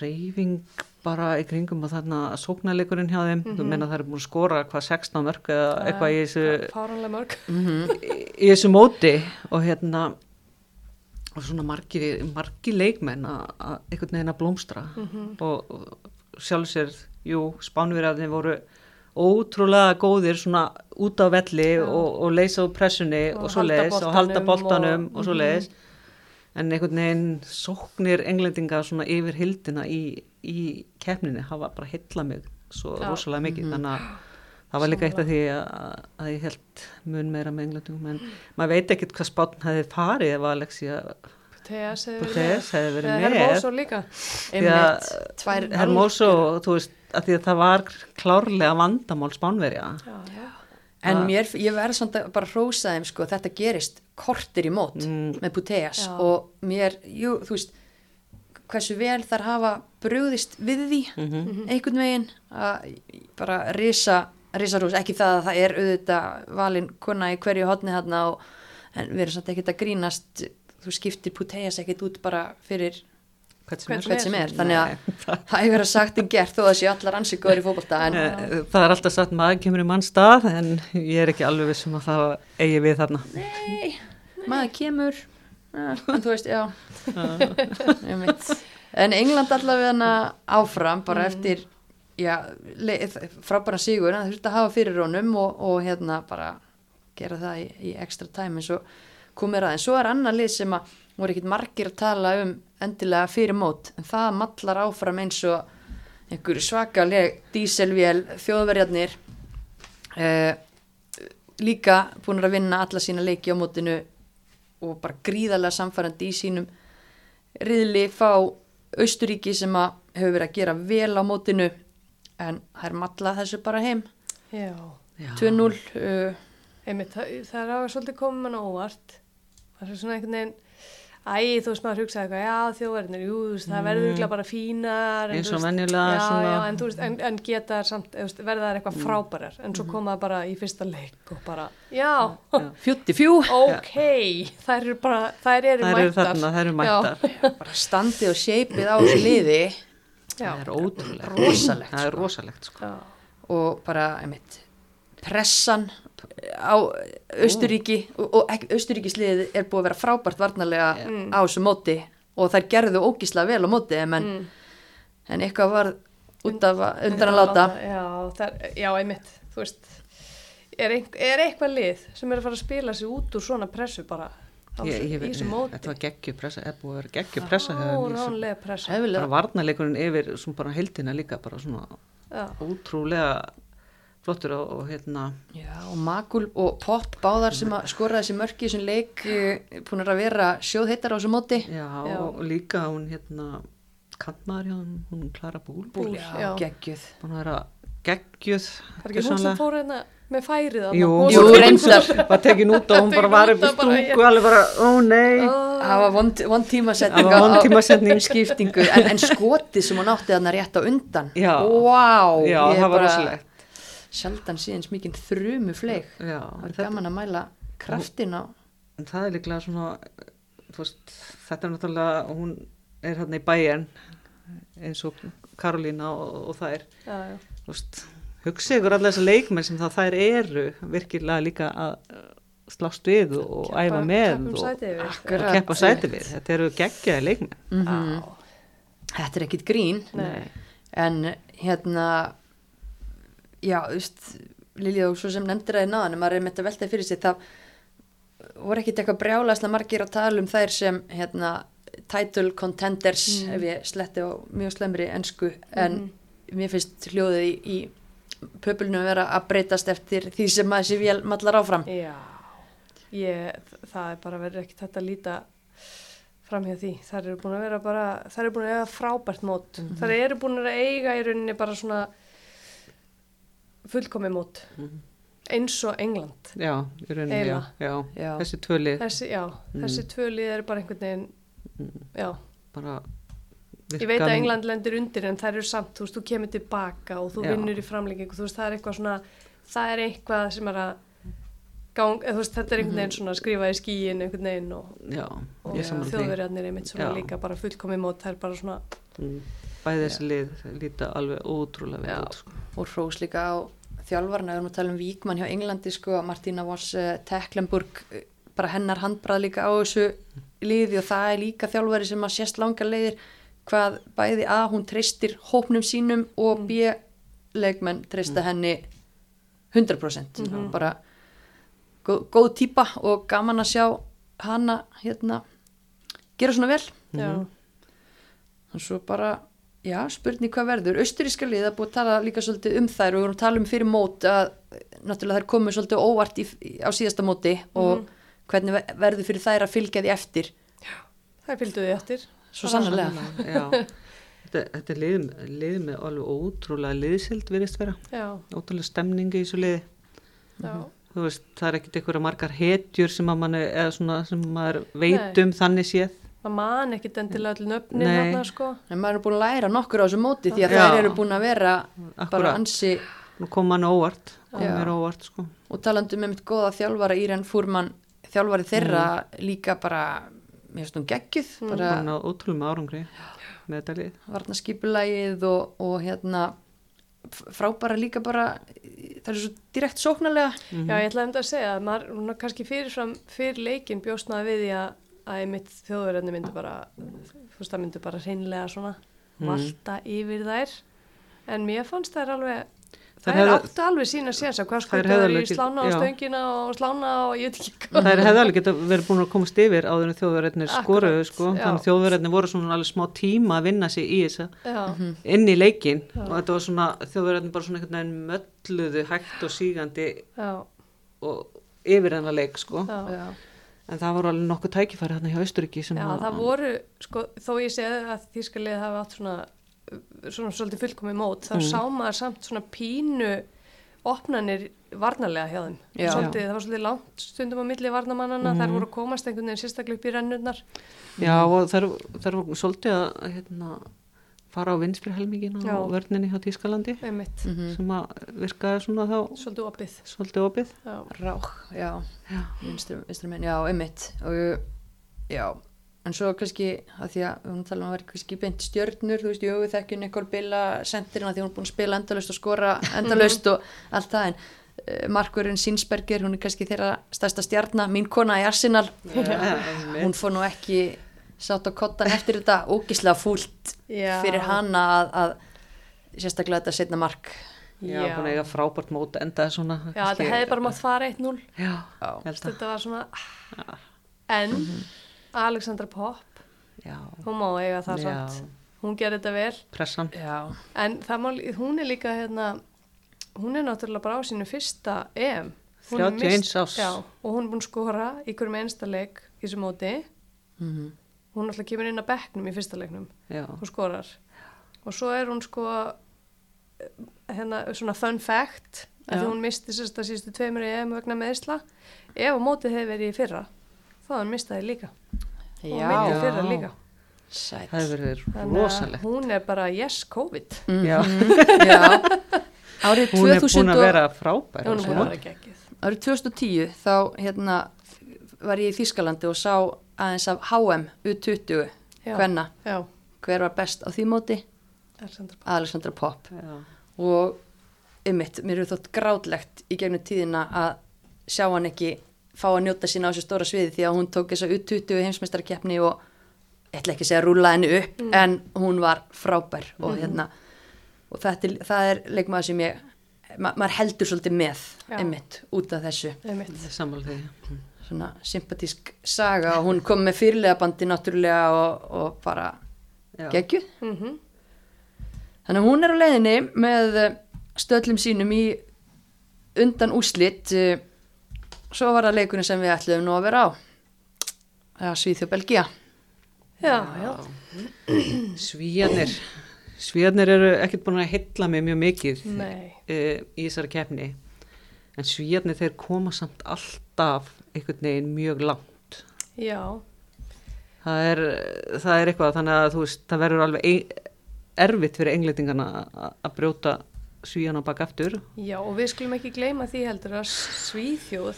reyfing bara í kringum og þarna sóknarleikurinn hjá þeim. Þú menna það er búin að skora hvað 16 mörg eða eitthvað í þessu, Fáranlega mörg. í þessu móti og hérna og svona margi, margi leikmenn að einhvern veginn að blómstra. Og, og sjálf sér jú, spánverðarnir voru ótrúlega góðir svona út á velli og, og leysa úr pressunni Og og, svo leiðis og halda boltanum og, og- svo leiðis en einhvern veginn sóknir englendinga svona yfir hildina í, í keppninni hafa bara hitla mig svo Já. rosalega mikið. Þannig að það var líka eitt af því að, að ég held mun meira með englendingum. En maður veit ekkert hvað spátn hefði farið ef Alexia Butes hefði verið með. Hermoso líka. Einmitt, tvær Hermoso, þú veist, að því að það var klárlega vandamál spánverja. Já, já. En mér, ég verði svona bara að hrósa þeim sko, þetta gerist kortir í mót með Puteas. Já. og mér, jú, þú veist hversu vel þar hafa brugðist við því einhvern veginn að bara risa risarús, ekki það að það er auðvitað valin kona í hverju hotni þarna og, en við erum samt ekkert að grínast. Þú skiptir Puteas ekkert út bara fyrir hvert Hvern hvert sem er, þannig að það er verið sagt en gert þó að sé allar ansið góður í fótbolta en Eh, Það er alltaf sagt maður kemur í mann stað en ég er ekki alveg vissum að það eigi við þarna. Nei, maður kemur. Ja, en þú veist, já. En England allavega áfram bara eftir já, le- frábæra sigur en það þurfti að hafa fyrir honum og, og hérna bara gera það í, í ekstra time eins og komir að. En svo er annar lið sem að voru ekkit margir að tala um endilega fyrir mót. En það mallar áfram eins og einhverju svakaleg díselvél þjóðverjarnir eh, líka búin að vinna alla sína leiki á mótinu og bara gríðarlega samfærandi í sínum riðli. Fá Austuríki sem að hefur verið að gera vel á mótinu en það er malla þessu bara heim. Já. 2-0 uh, Einmitt, það, það er að svolítið komið mann á óvart. Það er svona einhvern veginn Æ, þú veist maður hugsaði eitthvað, já þjóðverðinir, jú, þú veist, það verður ykkur bara fínar. en Eins og Já, svona- já, en þú veist, en, en geta þær samt, þú veist, verða þær eitthvað frábærar, en svo koma það bara í fyrsta leik og bara, já, fjútti fjú ok, þær eru bara, þær eru eru mættar. þarna, það eru mættar. bara standið og shapeið á þessu liði Já, Það er ótrúlegt. rosalegt Það er sko. rosalegt sko. já, og bara einmitt, pressan á Austuríki og, og Austuríkisliðið er búið að vera frábært varnarlega á þessu móti og þær gerðu ógíslega vel á móti en, Mm. en eitthvað var út af að- undan að láta Já, það, já, einmitt, þú veist, er, ein, er eitthvað lið sem er að fara að spila sig út úr svona pressu bara á, Ég, ég, í veit- þessu móti? þetta var geggjupressa, er búið að vera geggjupressa bara varnarleikurinn yfir svona bara heildina líka bara svona Já, ótrúlega flottur og, og hérna. Já, og Magul og Pop báðar sem að skora þessi mörki í þessum leik búin að vera sjóðheitar á þessu móti. Já, Já. og líka hún hérna kantmaður hjá hún, hún Klara Búl Búl, Já, já. geggjuð. Búin að vera geggjuð það er ekki hún sem fór hérna með færið þarna. Jú, Hún Jú, reyndar. var tekin út og hún bara var upp í stúku alveg bara, ó nei. Það var vond tímasetning. Á- á- skiptingu en, en skotið sem hún átti þarna rétt á undan. Já. Vá, já, það var bara rosalegt sjaldan síðan smikinn þrumu fleik já, það þetta, gaman að mæla kraftin á en það er líklega svona veist, þetta er náttúrulega hún er hérna í bæjan eins og Karolína og, og það er já, já. veist, hugsa ykkur allir þessar leikmenn sem það þær eru virkilega líka að slást við og Keppa- æfa með keppum og, yfir. og keppa sæti við þetta eru geggjaði leikmenn. Mm þetta er ekkit grín. Nei. en hérna já, þú veist Lilja og svo sem nefndir það í náðan maður er með þetta veltað fyrir sig það voru ekkit eitthvað brjálaslega margir að tala um þær sem hérna title contenders ef ég sletti á mjög slemri ensku en mér finnst hljóðið í, í pöpulnum vera að breytast eftir því sem að þessi vél mallar áfram Já, ég, það er bara verið ekkert þetta að líta fram hjá því. Það eru búin að vera bara, það eru búin að eiga frábært mót. Mm Það eru búin að eiga í rauninni bara svona fullkomi mót. Eins og England. já, í rauninni, já, já, Já. þessi tvöli Þessi, já, þessi tvö lið eru bara einhvern veginn, já. bara Ég veit að England lendir undir en það eru samt, þú veist, þú kemur tilbaka og þú Já. vinnur í framlengingu, þú veist, það er eitthvað svona, það er eitthvað sem er að gang, eða, þú veist, þetta er einhvern veginn svona að skrifa í skíin einhvern veginn og, já, og ég saman því þjóðverjarnir einmitt svona Já. líka bara fullkomi mót, það er bara svona, Mm. bæði þessi lið líta alveg ótrúlega vel út sko. og hrós líka á þjálfarna, við erum að tala um Víkmann hjá Englandi sko, Martina Voss uh, Teklenburg uh, bara hennar handbrað líka á þessu liði og það er líka þjálfari sem að sést langar leiðir hvað bæði að hún treystir hópnum sínum og B leikmenn treysta henni 100% bara góð, góð típa og gaman að sjá hana hérna gera svona vel. Já, og svo bara, já, spurning hvað verður. Austuríska lið að búið að tala líka svolítið um þær og við vorum að tala um fyrir mót að náttúrulega þær komið svolítið óvart í, á síðasta móti og hvernig ve- verður fyrir þær að fylgja því eftir? Það fylgdu því eftir. svo sannlega Já, þetta, þetta er lið, lið með alveg ótrúlega liðsild virðist vera, Já, ótrúlega stemningi í þessu liði. já, Þú veist, það er ekkit einhverja margar hetjur sem að mann eða svona sem maður veit um þannig séð. Maður man ekkit endilega öll nöfnin Nei. þarna sko. en maður er búin að læra nokkur á þessu móti því að þær eru búin að vera bara Akkúrat. ansi Nú kom mann óvart, óvart sko. og talandi með mitt góða þjálfara Íren Fúrmann þjálfari þeirra líka bara mér finnst hún geggjuð bara Bara ótrúlega með árangri með þetta lið. varnaskipulægið og, og hérna frábæra líka bara það er svo direkt sóknarlega Já, ég ætlaði um þetta að segja að maður, kannski fyrirfram fyrir leikin bjóst maður við því að, að mitt þjóðverðinni myndi bara, þú veist, það myndi bara hreinlega svona valta yfir þær. En mér fannst þær alveg, Þær þær hefðu- áttu alveg sína séns að hvað Þær sko alveg í slána og já. stöngina og slána og ég veit ekki hvað. Það er hefði alveg geta verið búin að komast yfir áður en þjóðverðinir Akkúrat, skoruðu sko. já. Þannig þjóðverðinir voru svona alveg smá tíma að vinna sig í þessa Já, inn í leikin og þetta var svona þjóðverðinir bara svona einhvern veginn mölluðu hægt og sígandi já, og yfir hennar leik sko. já. Já. En það voru alveg nokkuð tækifæri hérna hjá Austuríki sem Já, að- það voru, sko, þó ég segi að þýskalið hafi átt svona, svona svolítið fullkomi mót, þá sá maður samt svona pínu opnanir varnarlega hjá þeim. Já. Svolítið, það var svolítið langt stundum á milli varnamannana, þær voru komast einhvern veginn sérstaklega upp í rennurnar. Já og það er svolítið að hérna, fara á vinstri helmingin á vörninni hjá Tískalandi Einmitt, Mhm. sem að virkaði svona þá svolítið opið. svolítið opið. Já, rák, já, Já. vinstri, vinstri menn, já, einmitt. Og já, en svo kannski að því að hún tala um að vera kannski beint stjörnur, þú veist, jú, þekkjum Nikol Billa sendirina því hún er búin að spila endalaust og skora endalaust og allt það. En uh, Markurinn Sinsberger, hún er kannski þeirra stærsta stjarnar, mín kona í Arsenal. Hún fór nú ekki sátt á kottan eftir þetta ógislega fúlt Já. fyrir hana að, að sérstaklega þetta setna mark Já, búin að eiga frábært mót endaði svona. Já, þetta hefði bara mátt fara 1-0. Já, Já. ég held að. Þetta var svona, en Alexandra Popp, Já, hún má eiga það Já. samt. Hún gerði þetta vel. pressan. já, En það mál, hún er líka hérna, hún er náttúrulega bara á sínu fyrsta EM. Hún 31 mist-. Já, og hún er búin að skora í hverjum einsta leik í þessu móti. mhm Hún náttúrulega kemur inn að bekknum í fyrsta leiknum Já, og skorar. Og svo er hún sko, eh, hérna, svona fun fact, að hún misti sérst að síðustu tveimur í EM vegna meðisla. Ef að mótið hefði verið í fyrra, þá hann mistaði líka. Og já, meiti Já. fyrra líka. sæll það hefur að rosalegt. hún er bara yes COVID. Já, já, árið hún er 2000 búin að og- vera frábær. Hún er á þessu búin að vera geggið. árið 2010 þá hérna var ég í Þískalandi og sá aðeins af HM U20 Já. hvenna, Já, hver var best á því móti Alexandra Popp. Alexandra Popp Já. og ymmit, mér er þótt grátlegt í gegnum tíðina að sjá hann ekki fá að njóta sína á þessu stóra sviði því að hún tók þessa U20 heimsmeistarkeppni og ég ætla ekki að segja rúla henni upp en hún var frábær og hérna og þetta, er- það er leikmaður sem ég ma maður heldur svolítið með ymmit út af þessu Einmitt. Sammála því. Svona sympatísk saga og hún kom með fyrirlega bandi náttúrulega og, og bara geggjuð Mm þannig að hún er á leiðinni með eh, stöllum sínum í undan úslit eh, svo var það leikurinn sem við ætluðum nú að vera á ja, Svíþjóð Belgia Já, já. Svíjarnir. Svíjarnir eru ekkert búin að hylla mig mjög mikið Nei. uh, í þessari keppni. En svíjarnir þeir koma samt alltaf einhvern veginn mjög langt. Já, Það er, það er eitthvað þannig að þú veist, það verður alveg erfitt fyrir englendingana að- að brjóta svíjana bak aftur. já og við skulum ekki gleyma því heldur að Svíþjóð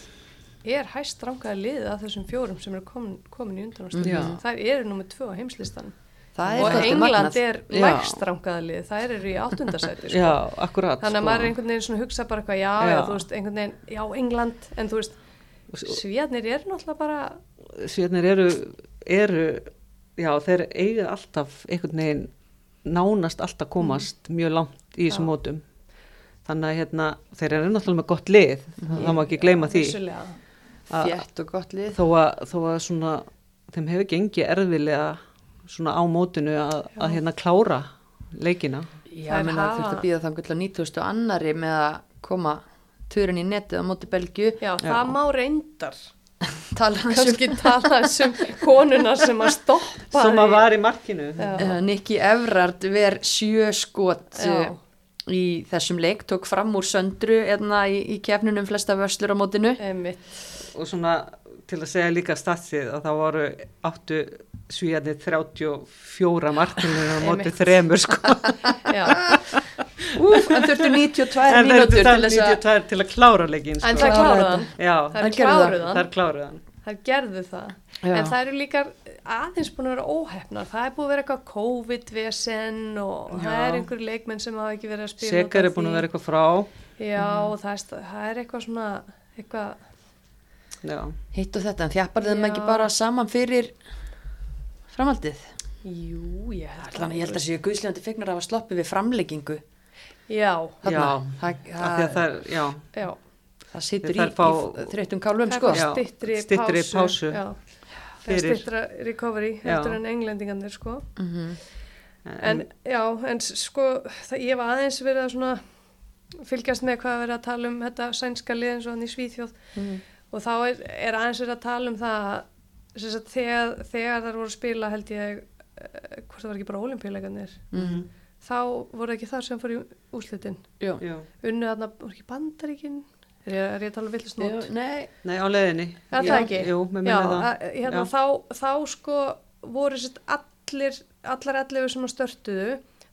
er hæst rangaði liðið af þessum fjórum sem eru komin, komin í undanástöndum. Já. Þær eru nummið tvö á heimslistan. það er Og England er lægst rangaði liðið, þær eru í áttundasæti. Sko. Já, akkurat. Þannig að maður er einhvern veginn svona að hugsa bara eitthvað, já, já, Já. þú veist, einhvern veginn, já, England, en þú veist, Svíðarnir eru náttúrulega bara, Svíjarnir eru, eru, já, þeir eiga alltaf einhvern veginn nánast alltaf komast mjög langt í þessum mótum. Þannig að hérna, þeir eru náttúrulega með gott lið, það má ekki gleyma því. að- fjett og gott lið Þó að, þó að svona þeim hefur gengið erfilega svona á mótinu að, að hérna klára leikina. Já, það hafa- þurfti að býða þannig til að 90. annari með að koma turinn í netið á móti Belgju Já, það má reyndar um kannski tala þessum konuna sem að stoppa Sem að var í markinu. Já. uh, Nicky Evrard ver sjö skot Já. í þessum leik, tók fram úr söndru eðna í, í kefnunum flesta vörslur á mótinu Einmitt. Og svona til að segja líka statsið að það voru áttu svíjarnir 34 markinu á móti þremur sko. Já, Úf, en þurftu 92 en það mínútur til þess að 92 til að klára leikin en sko. það hann Já, Það gerðu það. kláruð það hann er kláruð hann. Það gerðu það Já. En það eru líka aðeins búin að vera óhefnar Það er búin að vera eitthvað COVID-vesen og það Já. er einhverju leikmenn sem hafa ekki verið að spila Sekar er búin að vera eitthvað frá. Já, og það er, það er eitthvað svona eitthvað, Já. hitt og þetta, en þjappar þeim ekki bara saman fyrir framhaldið jú, ég held Þannig ég held að séu guðslefandi fegnar af að sloppi við framleggingu Já, Já. það, Af því það, að það er, já, já. Það situr í, í þreyttum kálfum Það sko. stittri, styttri pásu, það er fyrir- stittra recovery Já. heldur en englendingarnir sko. Mhm. en já, en sko það, ég hef aðeins verið að svona fylgjast með hvað er verið að tala um þetta sænska lið eins og hann í Svíþjóð. Mhm. og þá er, er aðeins verið að tala um það að, þegar, þegar þar voru að spila held ég eh, hvort það var ekki bara olimpíuleikarnir Mhm. Þá voru ekki þar sem fór í úslitin unnu þarna, voru ekki bandaríkin er ég, er ég að tala um villist Jú, nót Nei, Nei, á leiðinni. Er Já, það ekki? Jú, með Já, að, hérna, þá, þá sko voru sérst allir, allar allir sem að störtuðu,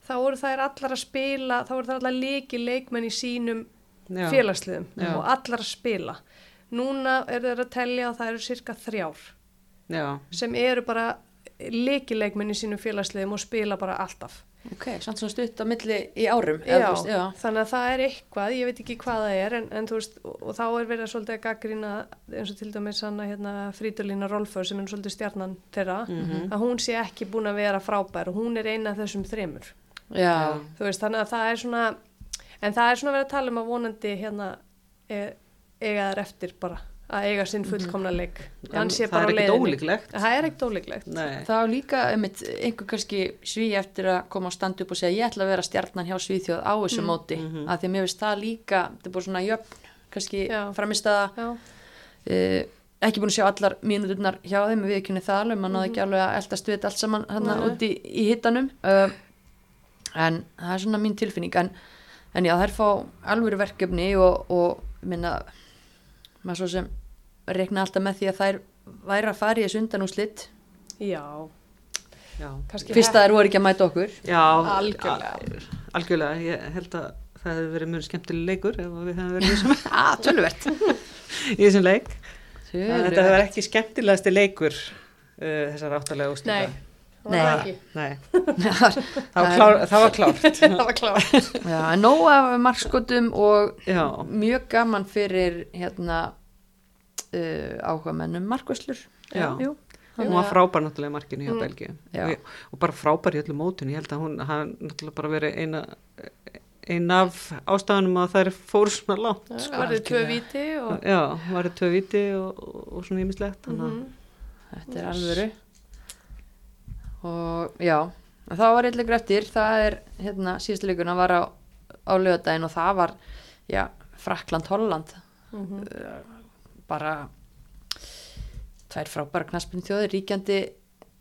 þá voru þær allar að spila, þá voru þær allar leiki leikmenn í sínum Já. félagsliðum Já. og allar að spila. Núna eru þeir að telja að það eru cirka þrjár Já, sem eru bara leiki leikmenn í sínum félagsliðum og spila bara alltaf. Ok, samt svona stutt á milli í árum Já, eða, veist, já. þannig að það er eitthvað, ég veit ekki hvað það er, en, en þú veist, og, þá er verið að svolítið að gaggrina eins og til dæmis hann hérna Frídolína Rolfur sem er svolítið stjarnan þeirra, Mhm. að hún sé ekki búin að vera frábær og hún er eina af þessum þremur. Já. Veist, þannig að það er svona, en það er svona verið að tala um að vonandi hérna e, eiga þær eftir bara, að eiga sinn fullkomna leik. En Hann sé það bara er á ekkert leiðinni. ólíklegt. Það er ekkert ólíklegt. nei. Það var líka einmitt, einhver kannski sví eftir að koma og standa upp og segja ég ætla að vera stjarnan hjá Svíþjóð á þessu móti Mhm. að því að mér finnst það líka þetta er búið svona jöfn, kannski Já. framist að Já, uh, ekki búin að sjá allar mínúturnar hjá þeim við ekki það alveg, maður náði ekki alveg að eldast við allt saman hann úti í, í hittanum uh, en það er svona mín tilfinning en, en já, þær fá alvöru verkefni og, og minna maður svo sem reikna alltaf með því að þær væri að fara í þessu undanúslit já, Já. kannski fyrst að þær voru ekki að mæta okkur Já, Algjörlega. Algjörlega, ég held að það hefði verið mjög skemmtileg leikur ef við hefum verið í þessum, ah, tölvert í þessum leik. En þetta hefur ekki skemmtilegasti leikur uh, þessar áttalega úrslita. Nei, Nei. var. Nei, það það var, klár, það var klárt. það var klárt. Já, nóg af markskotum og Já, mjög gaman fyrir hérna uh, áhuga mennum markvæslur. Já. Jú, hún var frábær náttúrulega í markinu hjá Mm. Belgíu. Og, og bara frábær í öllu mótun. Ég held að hún, hann náttúrulega bara verið eina, eina af ástafanum að það er fóru svona lágt. Það var þið tvö viti og... Já, var það tvö viti og, og, og svona ímislegt. Þannig að Mhm. Þetta er alvöru. Og já, það var eitthvað eftir, það er hérna síðustu leikuna var á, á lögadaginn og það var, já, Frakland-Holland. Mhm. Bara tvær frábæra knaspin þjóðir, ríkjandi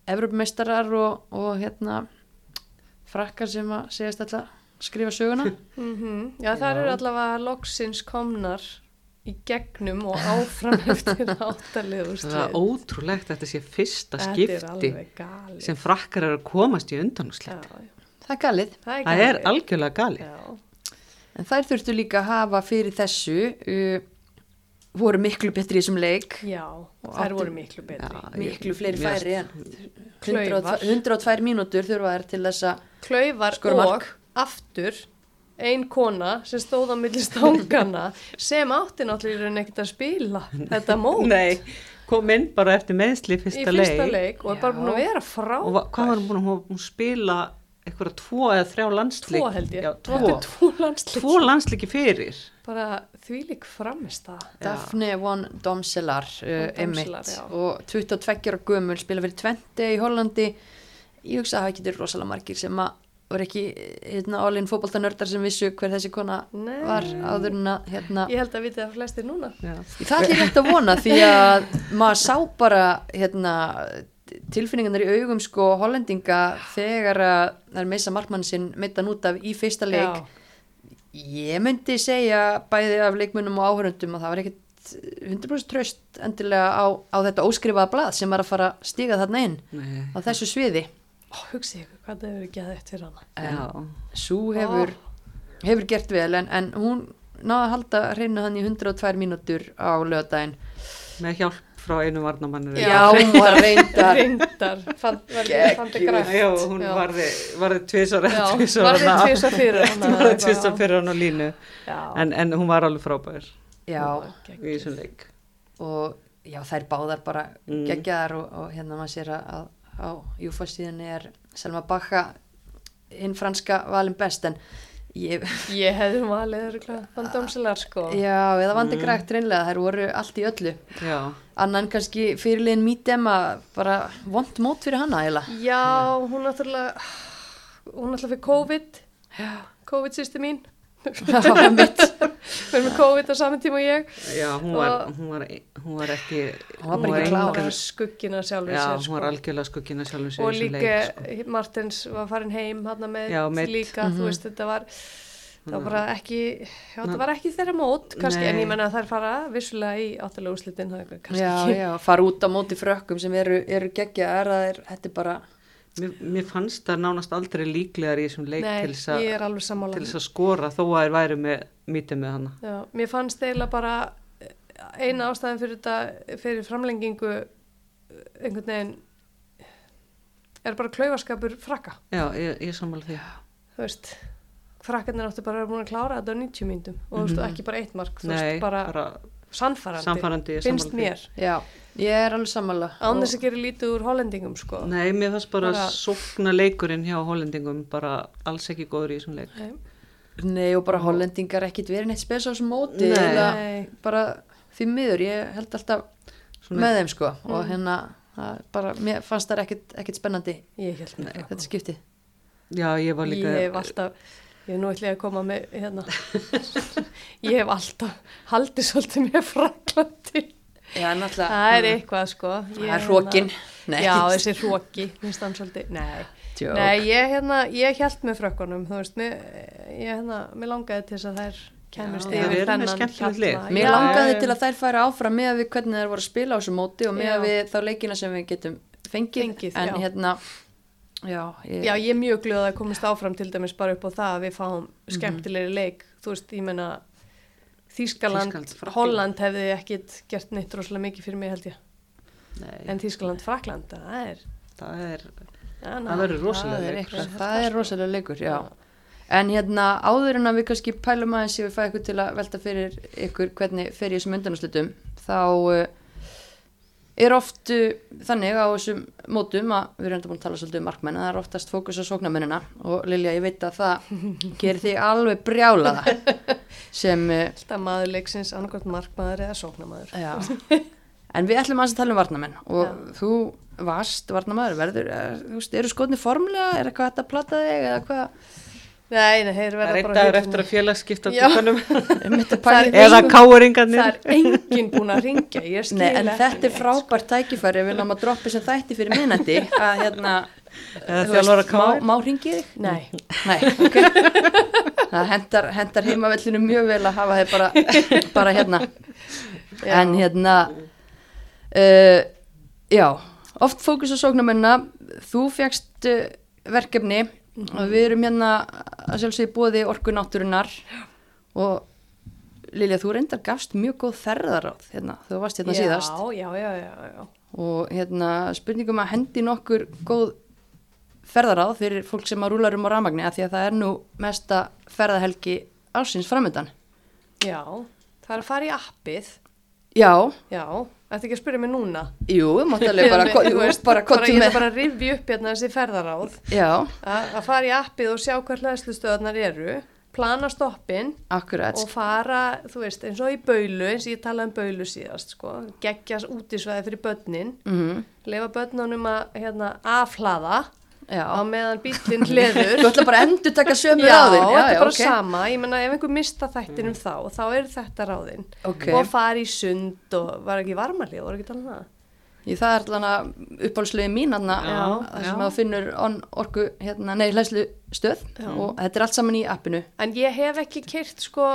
Evropameistarar og, og hérna frakkar sem að segjast alltaf skrifa söguna Mhm. Já, það eru allavega loksins komnar í gegnum og áfram eftir áttalið það er úrslit. ótrúlegt að þetta sé fyrsta Þetta skipti galið. sem frakkar eru að komast í já. það er galið, Það er, Það er galið. algjörlega gali. Já, en þær þurftu líka að hafa fyrir þessu uh, voru miklu betri í þessum leik já, þær áttu- voru miklu betri. Já, miklu fleiri færi en Klaufar. 102 102 mínútur þurfa þær til þess að Klaufar Skora og aftur ein kona sem stóð á milli stangana sem átti náttúrulega ekkert að spila þetta mót Nei, kom inn bara eftir meðsli í í fyrsta, fyrsta leik. leik og er bara búin að vera Og frábær. va- hvað var hún búin að hún, spila eitthvað tvo eða þrjá landsleik Tvo held ég. Já, Tvo, tvo landsleiki fyrir Bara þvílík framist það. Daphne von Domselar uh, Domselar, já. og 22 ára gömul spila fyrir Tvente í Hollandi ég hugsa að það getur rosalega margir sem að voru ekki hérna, all-in fótboltanördar sem vissu hver þessi kona Nei. var áður en að hérna, Ég held að viti það flestir núna. Já. það er hægt að vona því að maður sá bara hérna, tilfinningarnar í augum sko hollendinga þegar að það er meisa markmann sinn meittan út af í fyrsta leik ég myndi segja bæði af leikmunum og áhörundum að það var ekkit 100% tröst endilega á, á þetta óskrifaða blað sem var að fara að stíga þarna inn Nei. á þessu sviði Ó, hugsi ykkur hvað það hefur geðið eftir hana. Já. Sú hefur, hefur gert vel en, en hún náða að halda hreinu hann í 102 mínútur á lögadaginn með hjálp frá einu varnamannir Já, hún var reyndar. Reyndar, fann, var þetta fandi grænt. Já, hún varði, Já, varði tvisvar fyrir hana, varði já. fyrir hann á línu. Já. en, en hún var alveg frábær. Já, í þessum leik. Og já, þær báðar bara Mm. geggjaðar og, og hérna maður sér að, að á Júfa síðan er Selma Bacha hinn franska valin best en ég, Ég hefði fann dómsilar sko. já, eða vandi grækt reynlega, þær voru allt í öllu. Já, annan kannski fyrirliðin mítema bara vond mót fyrir hana eða Já, hún náttúrulega, hún náttúrulega fyrir COVID, já, COVID sýsti mín, fyrir með COVID á saman tíma og ég. já hún, var, hún, var, hún var ekki Hún var bara ekki klár. Bara engan- skuggina sjálfur Já, sér hún sko. var algjörlega skuggina sjálfum sér og líka leik, sko. Martins var farin heim hann með Já, líka, þú veist, þetta var það var bara ekki já, þetta var ekki þeirra mót, kannski, en Nei. ég menna að þær fara vissulega í það er kannski já, já, fara út á móti frökkum sem eru, eru geggja er að er, þetta er bara Mér, mér fannst það nánast aldrei líklegar í þessum leik Nei, til þess að- skora þó að þær væri með mítið með hana. Já, mér fannst eiginlega bara eh, eina ástæðan fyrir þetta fyrir framlengingu eh, einhvern veginn er bara klaufaskapur frakka. Já, ég, ég sammála því. Þú veist frakkarnir áttu bara að vera búin að klára þetta á 90 myndum og þú veist, Mhm. ekki bara eitt mark þú veist, bara, bara sannfærandi, finnst mér. Já, ég er alveg sammála. Án þess að gera lítið úr hollendingum sko. Nei, mér fannst bara, Bara- sókna leikurinn hjá hollendingum bara alls ekki góður í þessum leik. Nei. Nei og bara hollendingar ekkit verið neitt spes á þessum móti Nei. bara því miður, ég held alltaf Svona- með þeim sko. Og Mm. hérna það bara, mér fannst það ekkit, ekkit spennandi. Ég held með Nei. þetta skipti Já, ég var líka ég hef alltaf ég hef nú ætla ég að koma með hérna. Ég hef alltaf haldið svolítið með fraklandi Já, náttúrulega það er eitthvað sko. Það er hrókin hérna- já þessi hróki nei. Nei, ég, hérna, ég held með frökkunum, þú veist, mér, ég, hérna, mér langaði til þess að þær kemist Já, yfir þennan. Mér Já, langaði já, til að þær færa áfram með við hvernig þær voru að spila á þessu móti og með Já. við þá leikina sem við getum fengið, Fengið, en já. hérna já, ég, Já, ég er mjög glöð að komast áfram til dæmis bara upp á það að við fáum skemmtilegri leik, þú veist, ég menna Þískaland, Frakkland. Holland hefði ekkit gert neitt rosalega mikið fyrir mig held ég, Nei, en Þískaland, Frakland, það er það er ja, Það verður rosalega það er, leikur. eitthvað, það er rosalega leikur, já. En hérna áður en að við kannski pælum aðeins ég vil fæða ykkur til að velta fyrir ykkur hvernig fer í þessum undanúslutum þá uh, er oft uh, þannig á þessum mótum að við erum enda búin að tala svolítið um markmenn en það er oftast fókus á sóknarmennina og Lilja ég veit að það gerir þig alveg brjálaða sem uh, alltaf maður leiksins annarkvæmt markmaður eða sóknamaður. já. en við ætlum aðeins að tala um varnamenn og Já. þú varst varnamaður verður, er, þú veist, eru skotni formlega er eitthvað hægt að plata þig eða hvað Nei, nei, þeir Það verða er einn bara dagur hugsa eftir að Það í er því. eða káuringarnir Það er enginn búin að ringja, Nei, en þetta er frábært tækifæri við náum að droppa sem þætti fyrir minnandi að hérna veist, má, má ringi þig? sko. Nei, Nei, ok Það hendar, hendar heimavellinu mjög vel að hafa þið bara, bara hérna Já. En hérna uh, Já, oft fókus á sóknarmennina Þú fegst uh, verkefni og við erum hérna að sjálfsögði bóði orku náttúrunar og Lilja, þú reyndar gafst mjög góð ferðaráð hérna, þú varst hérna síðast. Já, já, já, já, já. og hérna spurningum að hendi nokkur góð ferðaráð fyrir fólk sem að rúlar um á ramagni að því að það er nú mesta ferðahelgi ásins framöndan Já, það er að fara í appið, Já, já, Þetta ekki að spyrja mig núna? Jú, mátti alveg bara, Þú veist, bara Ég með. bara að rifja upp hérna þessi ferðaráð. Já, að að fara í appið og sjá hver hlæðslustöðarnar eru plana stoppin akkurat. og fara, þú veist, eins og í baulu eins og ég talaði um baulu síðast sko, geggjast útisvæði fyrir börnin mm lefa börnunum að hérna, afhlaða Já, á meðan bílinn hleður. Þú ætla bara að endur taka sömu Já, ráðin. þetta er bara ok. sama, ég menna ef einhver mista þættinum þá, þá er þetta ráðin. Ok. og fara í sund og var ekki varmalið, voru ekki talað um Ég, það er allan uppáhaldslegin mín Já, það sem já. að finnur on orku, hérna, nei, hlæslu stöð Já. og þetta er allt saman í appinu. En ég hef ekki keirt sko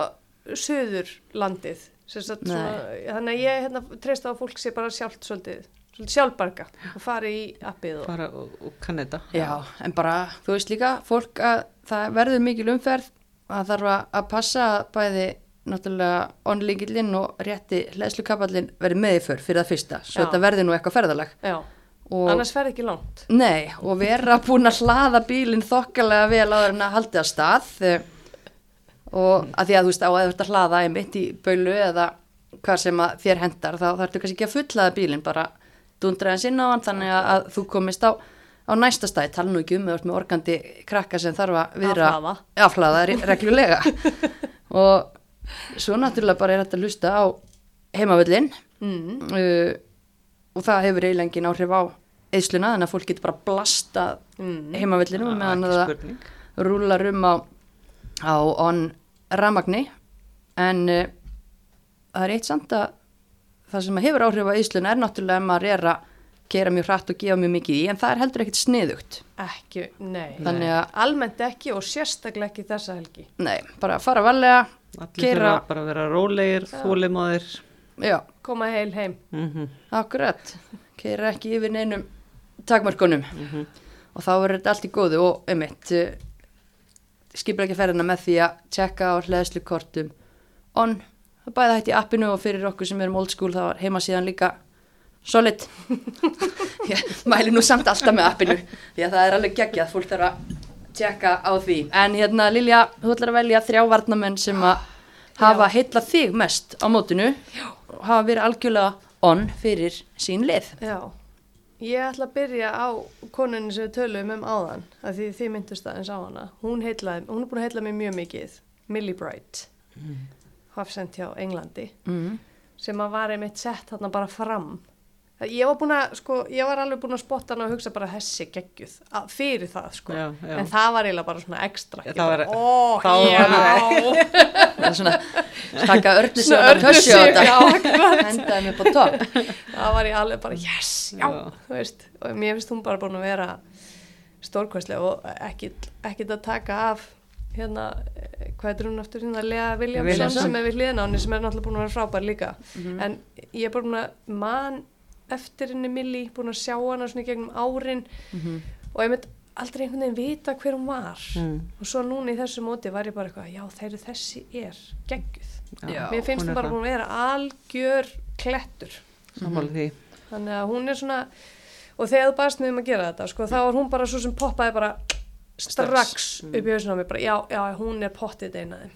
söður landið þannig að ég hérna, treyst á fólk sé bara sjálft svolítið sjálfbarga og fari í appið og fara og, og kann þetta. Já, en bara, þú veist líka, fólk að það verður mikil umferð að þarf að- passa að bæði náttúrulega onlíkillinn og rétti hlæðslukapallinn verði með í för fyrir það fyrsta, svo Já. þetta verði nú eitthvað ferðalag. Já, og, annars ferð ekki langt. Nei, og vera búin að hlaða bílinn þokkalega vel áður en að haldi að stað eh, og að því að þú veist á að þú ert að hlaða einmitt í baulu eða hvað sem að þér hendar þá þarf þú kannski ekki að fullaða bílinn bara dundra hans inn á hann þannig að, þú komist á, á næsta stæð, tala nú ekki um með organdi krakka sem þarf að viðra Afhlaða. afhlaða re- reglulega og svo náttúrulega bara er þetta að hlusta á heimavöllin mm. uh, og það hefur eiginlega engin áhrif á eðsluna þannig að fólk getur bara blasta Mm. heimavellinu Já, meðan það rúlar um á, á on ramagni en uh, það er eitt samt að það sem hefur áhrif á eðsluna er náttúrulega ef maður er að gera mjög hratt og gefa mjög mikið í en það er heldur ekkit sniðugt. Ekki, nei, Þannig að- almennt ekki og sérstaklega ekki þessa helgi. Nei, bara fara varlega allir Keyra- þurfa bara að vera rólegir, þólimáðir já, koma heil heim. Mm akkurat. Keira ekki yfir neinum takmörkunum. Og þá verður þetta allt í góðu og einmitt uh, skipur ekki ferðina með því að tjekka á hlæðslukortum on, það bæði hægt í appinu og fyrir okkur sem erum old school þá var heima síðan líka solid. Ég mæli nú samt alltaf með appinu því að það er alveg geggjað, fólk þarf að tjekka á því, en hérna Lilja þú ætlar að velja þrjá varnamenn sem að hafa heilla þig mest á mótinu og hafa verið algjörlega on fyrir sín lið. Já, ég ætla að byrja á konunni sem við töluðum um áðan að því þið myndust aðeins á hana. Hún, heitlaði, hún er búin að heitla mig mjög mikið. Millie Bright hafsend hjá Englandi. Mm. sem að var einmitt sett þarna bara fram. Ég var að, sko, ég var alveg búin að spotta hana og hugsa bara þessi geggjuð. Fyrir það, sko, Já, já. en það var eiginlega bara svona ekstra, Það bara, var- ó, þá já. Það er svona sig Svona og tössi á þetta. hendaði mig på topp. Það var ég alveg bara, yes, já, veist, og mér finnst hún bara búin að vera stórkvæslega og ekkit, ekkit að taka af hérna, eh, hvað er hún aftur hérna, Lea Williamson Williamson. sem er við henni sem er náttúrulega búin að vera frábær líka. En ég er bara búin að man eftir henni Milli, búin að sjá hana svona í gegnum árin og ég mynd aldrei einhvern veginn vita hver hún var. Mm. og svo núna í þessu móti var ég bara eitthvað, já þeir þessi er geggjuð. Já, mér finnst hún er bara búin að vera algjör klettur. Því. þannig að hún er svona og þegar þú baðst mig um að gera þetta sko, þá var hún bara svo sem poppaði bara strax upp í hausinu á mig bara, já, já, hún er pottið eina þeim.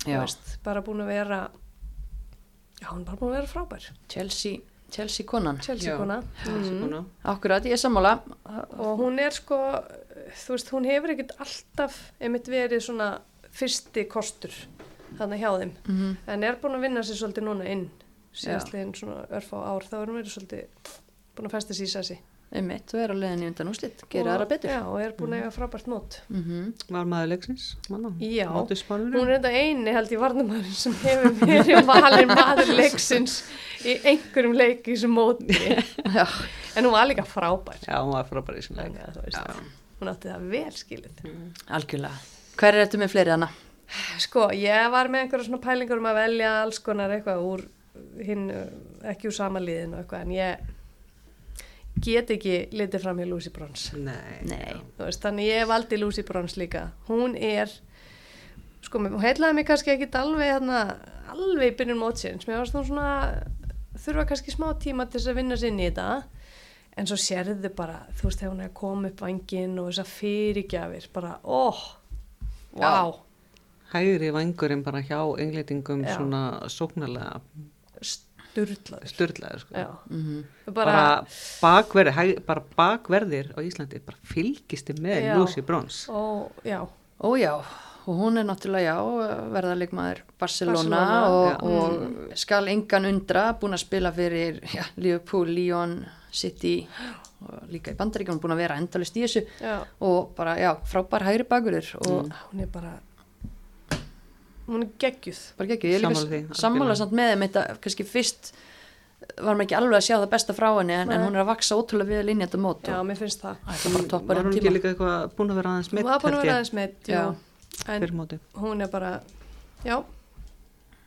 Þú Já. veist, bara búin að vera já, hún er bara búin að vera frábær. Chelsea, Chelsea konan. Chelsea Já, kona. Chelsea Mhm. kona. akkurat, ég er sammála. Og hún er sko þú veist, hún hefur ekkert alltaf einmitt verið svona fyrsti kostur þannig hjá þeim. Mhm. en er búin að vinna sér svolítið núna inn síðastliðin svona örfá ár þá er hún verið svolítið búin að festa sér í sessi einmitt, og er á leiðinni undan úslit gera aðra betur já, og er búin að eiga frábært mót Mhm. Var maður leiksins? Já. Hún er þetta eini held ég varnamæður sem hefur verið valin maður leiksins í einhverjum leik í þessum móti Já. en hún var líka frábær Já, hún var frábær í sinni leik. þannig að þú veist, hún átti það vel skilið algjörlega hver er þetta með fleiri hana? Sko, ég var með einhverja svona pælingar um að velja alls konar eitthvað úr hinn, ekki úr sama liðin og eitthvað, en ég get ekki litið fram hjá Lucy Bronze. Nei. Nei. Þú veist, þannig ég valdi Lucy Bronze líka. Hún er, sko, hún heitlaði mig kannski ekki alveg, hérna, alveg í byrjun mótsins. Mér varst hún svona, þurfa kannski smá tíma til þess að vinna sér inn í þetta. En svo sérðu bara, þú veist, þegar hún er að koma upp vangin og þessar fyrirgjafir, bara, óh, Vá. vá. Hægri vangurinn bara hjá englendingum Já. svona sóknarlega. Sturlaður. styrlaður sko. Já. Mhm. Bara, bara, bakverðir, hæ- bara bakverðir á Íslandi bara fylgisti með Já. Lucy Bronze og já, Ó já, og hún er náttúrulega já, verðarleikmaður Barcelona, Barcelona, og, og skal engan undra, búin að spila fyrir já, Liverpool, Lyon, City og líka í bandaríkjum búin að vera endalist í þessu já, og bara, já, frábær hægri bakurður og hún er bara, hún er geggjuð. bara er Sammála samt með þeim þetta, kannski fyrst var maður ekki alveg að sjá það besta frá henni en, en hún er að vaksa ótrúlega við að linja þetta mót Já, mér finnst það. það er bara toppar var hún ekki líka eitthvað búin að vera aðeins Hún mitt var búin að vera aðeins með, jú, Já. en fyrir móti hún er bara, já,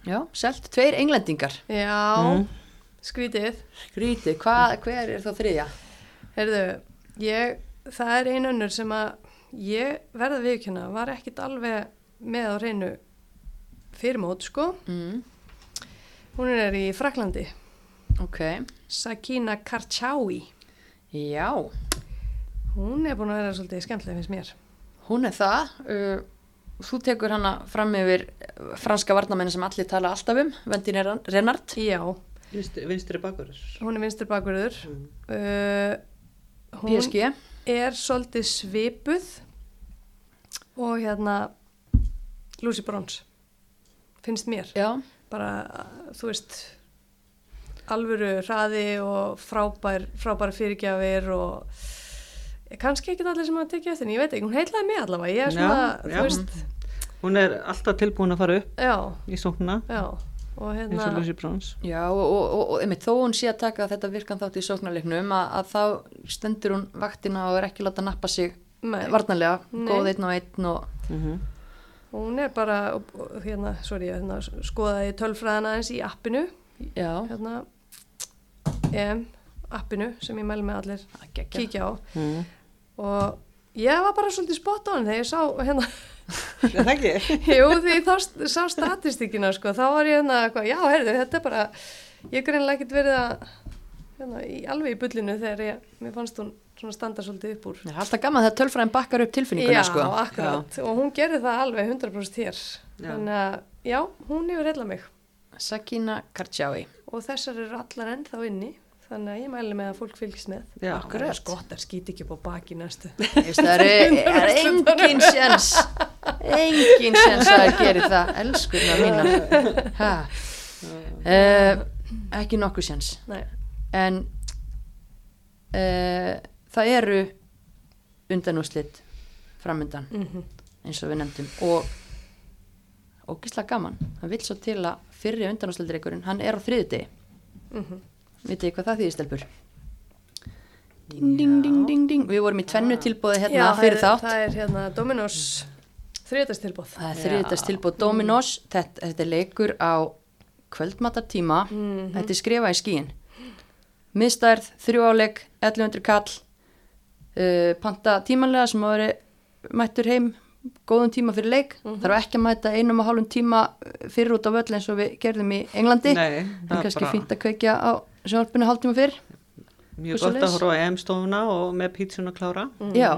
Já, selt, tveir englendingar já, Mm. skrítið. Grítið, hvað, hver er þá þriðja? Heyrðu, ég, það er ein önnur sem að ég verða viðkjöna, var ekkit alveg með á reynu fyrir mót, sko. Mm, Hún er í Fraklandi, ok, Sakina Karchaui. já, Hún er búin að vera svolítið skemmtileg finnst mér. hún er það uh, Þú tekur hana fram yfir uh, franska varnamenni sem allir tala alltaf um Vendin Renard Já, vinstri, vinstri bakverður hún er vinstur bakverður. Mm. Uh, hún PSG er svolítið svipuð og hérna Lucy Bronze, finnst mér. Já, bara, þú veist alvöru hraði og frábær, frábær fyrirgjafir og kannski ekki allir sem að tekja eftir henni, ég veit ekki, hún heitlaði mig allavega ég er svona, Já, já. þú veist. Hún er alltaf tilbúin að fara upp já, í sóknuna já og eins og hérna, Lucy Bronze. Já og, og, og, og einmitt, þó hún sé að taka þetta virkan þátt í sóknarleiknum að, að þá stendur hún vaktina og er ekki láta nappa sig nei, varnarlega, góð einn og einn og mm -hmm. Hún er bara og- og hérna, sorry, hérna, skoðaði tölfræðina eins í appinu. Hérna EM appinu sem ég mæli með allir geggja kíkja á. Mm. og ég var bara svolítið spot on þegar ég sá hérna Jú, því þá sá statistíkina sko, þá var ég hérna, já, heyrðu, þetta er bara, ég greinlega ekkert verið að, hérna, í, alveg í bullinu þegar ég, mér fannst hún svona standa svolítið upp úr. Það er alltaf gaman þegar tölfræðin bakkar upp tilfinninguna já, sko. akkurat, og hún gerði það alveg 100% hér, Já. þannig að, já, hún hefur reyðla mig Já. Sakina Karchaui og þessar eru allar ennþá inni, þannig að ég mæli með að fólk fylgist með. Já, það er skott að skýti ekki upp á baki næstu. Það er, er engin sjens engin sjens að það gerir það elskurna mínar ha. uh, ekki nokkuð sjens Nei, en uh, það eru undanúslit framöndan mm eins og við nefndum. Og ógislega gaman. Það vil svo til að fyrri undanúslitreikurinn hann er á þriðudegi mhm. vitið þið hvað það þýðir stelpur? Ding ding ding ding ding. Við vorum í tvennu tilbúði hérna já, fyrir þátt. Það er hérna Dominos er þriðdags tilbúið Dominos, þetta, þetta er leikur á kvöldmatartíma, Mhm. þetta er skrifað í skíin. Miðstærð, þrjóáleik, 1100 kall, uh, panta tímanlega sem að veri mættur heim góðum tíma fyrir leik, þarf ekki að mæta einum og hálfum tíma fyrir út á völl eins og við gerðum í Englandi, Nei, en kannski bara fínt að kveikja á sjónvarpinu hálftíma fyrir. mjög Hversu gott að horfa á EM-stofuna og með pítsun að klára Já,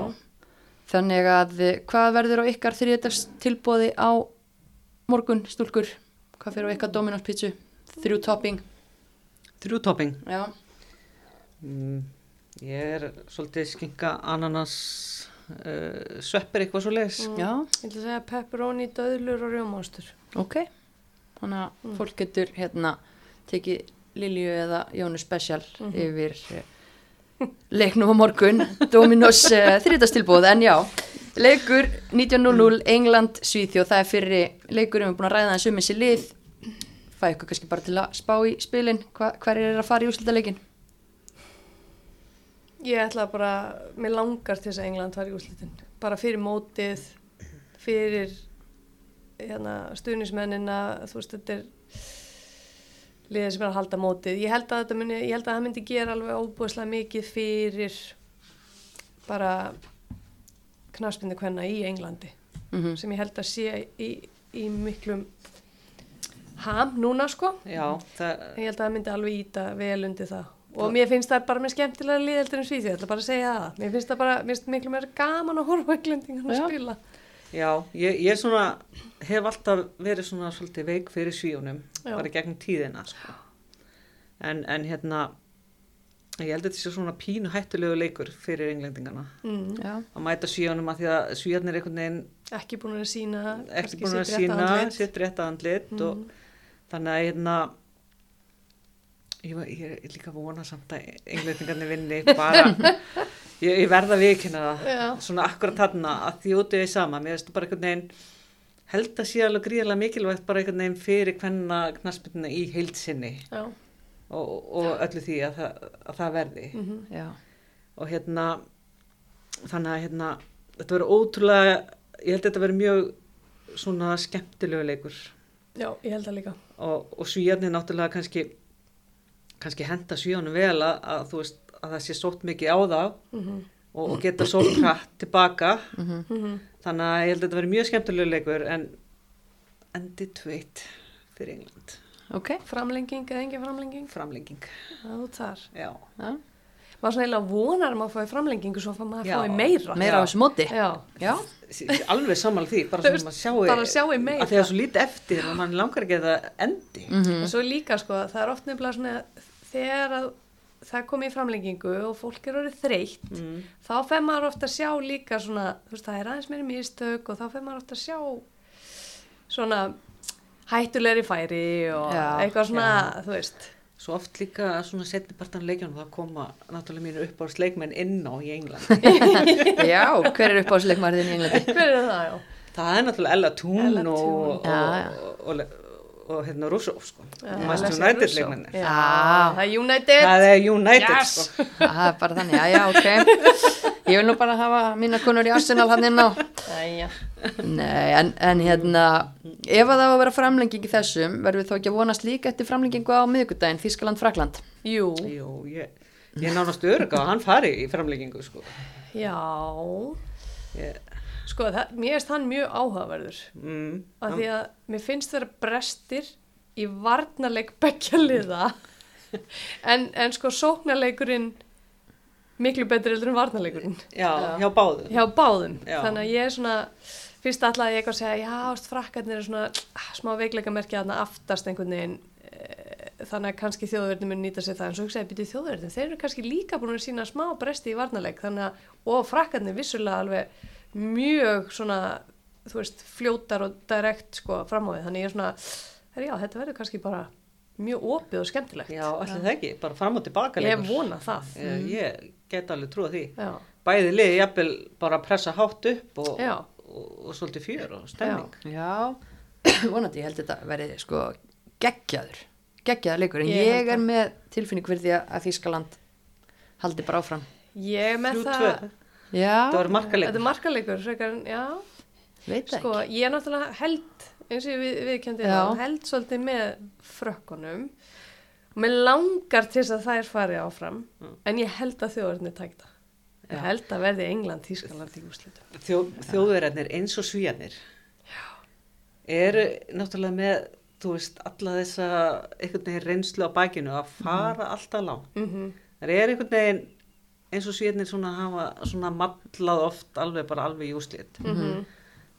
þannig að eh, hvað verður á ykkar þriðdags tilbúði á morgun stúlkur, hvað fyrir á ykkar Dominos pítsu, þrjú topping, þrjú topping. Já. Mm, ég er svolítið skinka ananas uh, sveppir eitthvað svo leis Já, Ég að segja pepperoni, döðlur og rjómástur. ok. Þannig að fólk getur hérna tekið Lilju eða Jónu Special yfir uh, leiknum á morgun, Dominos uh, þriðastilbúð, en já, leikur 19.00 England Svíþjóð, það er fyrir leikur, við erum búin að ræða þessu um þessi lið, fæ ykkur kannski bara til að spá í spilin, Hva, hver er að fara í úrslitaleikin? Ég ætla bara, mér langar til þess að England var í úrslitin. Bara fyrir mótið, fyrir hérna, stuðnismennina, þú veist, þetta er liðið sem er að halda mótið. Ég held að þetta muni, ég held að það myndi gera alveg óbúðslega mikið fyrir bara knaspindu hvenna í Englandi Mm sem ég held að sé í, í miklum ham núna sko. já, það, Ég held að það myndi alveg íta vel undir það. Og mér finnst það bara með skemmtilega liðeldur en svíþjóð, ég ætla bara að segja það. Mér finnst það bara, mér finnst miklu meira gaman að horfa englendingan að spila. já ég, ég svona hef alltaf verið svona svolítið veik fyrir svíunum Já. bara gegnum tíðina sko. en, en hérna ég held að þetta sé svona pínu hættulegu leikur fyrir englendingana mm. Já, að mæta svíjanum að því að svíjarnir einhvern veginn ekki búin að sína ekki búin að sína sitt rétta andlit Mm. og þannig að hérna ég, ég er líka að vona samt að englendingarnir vinni bara. Ég, ég verða vikina það. Svona akkurat þarna að út í sama mér veist bara einhvern veginn held að sé alveg gríðarlega mikilvægt bara einhvern veginn fyrir hvenna knaspinu í heilsinni og, og öllu því að það, að það verði. Mm já, og hérna þannig að hérna þetta verður ótrúlega ég held að þetta verður mjög svona skemmtilegu leikur. Já, ég held það líka. og, og svíjarnir náttúrulega kannski kannski henda svíjanum vel að, að þú veist að það sé sótt mikið á það Mm og, og geta sótt hratt tilbaka -hmm. þannig að ég held að þetta verður mjög skemmtilegu leikur en endi tveitt fyrir England ok. Framlenging eða engin framlenging? framlenging Það út þar. já, Já. Maður svona eiginlega vonar um að fá í framlengingu svo að maður Já. fái meira. Meira á þessu móti. Já. Já, alveg sammála því bara Þú að sjái bara sjáu meira. að því að svo lítið eftir og mann langar ekki að það endi mhm, Og svo líka sko, það er oft nefnilega svona þegar að það komið í framlengingu og fólk er orðið þreytt, mm. þá fer maður ofta að sjá líka svona, þú veist, það er aðeins meiri mistök og þá fer maður ofta að sjá svona hættulegri færi og Já, eitthvað svona, já. þú veist. Svo oft líka svona setni partan leikjanum það koma náttúrulega mínir upp á sleikmenn inn á í England. já, hver er upp á sleikmarðin í Englandi? Hver er það, já? það er náttúrulega Ella Tún og, og, og, og, og, hérna Russo sko. United leikmennir. Það er United. Það er United Yes. sko. Það er bara þannig, já, já, ok. Ég vil nú bara hafa mína konur í Arsenal hann inn á. Nei, en, en hérna, ef að það var að vera framlenging í þessum, verður við þá ekki að vonast líka eftir framlengingu á miðvikudaginn, Þískaland-Frakland? Jú, Jú, ég, ég nánast örugga að hann fari í framleggingu sko. já. Ég, Sko, það, mér finnst hann mjög áhugaverður. mm, Af því að mér finnst þeirra brestir í varnarleik beggja liða. en, en sko, sóknarleikurinn miklu betri en varnarleikurinn. já, Já. hjá báðum. hjá báðum Já. þannig að ég er svona fyrst alltaf ég eitthvað að segja já, veist, frakkarnir er svona ah, smá veikleika merkja þarna aftast einhvern veginn eh, þannig að kannski þjóðverðin mun nýta sér það en svo hugsaði byrju þjóðverðin, þeir eru kannski líka búin að sína smá bresti í varnarleik þannig að og frakkarnir vissulega alveg mjög svona þú veist, fljótar og direkt sko fram á því, þannig ég er svona er, já, þetta verður kannski bara mjög opið og skemmtilegt Já, allir það ekki, bara fram og tilbaka ég leikur. vona það Ég, ég get alveg trúa því. já, Bæði liði jafnvel bara að pressa hátt upp og, Já. og, og, svolítið fjör og stemning. Já, vonandi, ég held þetta verði sko geggjaður, geggjaður leikur, en Ég ég, er með tilfinning fyrir því að- að Þískaland haldi bara áfram. ég er með Þrjú, það tvö. Já, Það var markaleikur. þetta er markaleikur, frekar, en- já veit það Sko, ekki. ég er náttúrulega held, eins og við, viðkendi Já. það, held svolítið með frökkunum og mér langar til þess að þær fari áfram, en ég held að þjóðarnir tækta. Ég held að verði England, Þískaland í úrslitum. Þjó, þjóðverðarnir eins og svíjarnir eru náttúrulega með þú veist, alla þessa einhvern veginn reynslu á bakinu að fara alltaf langt. Mm -hmm. Það er einhvern veginn eins og svíjarnir svona hafa svona mallað oft alveg bara alveg í úslit. Mhm.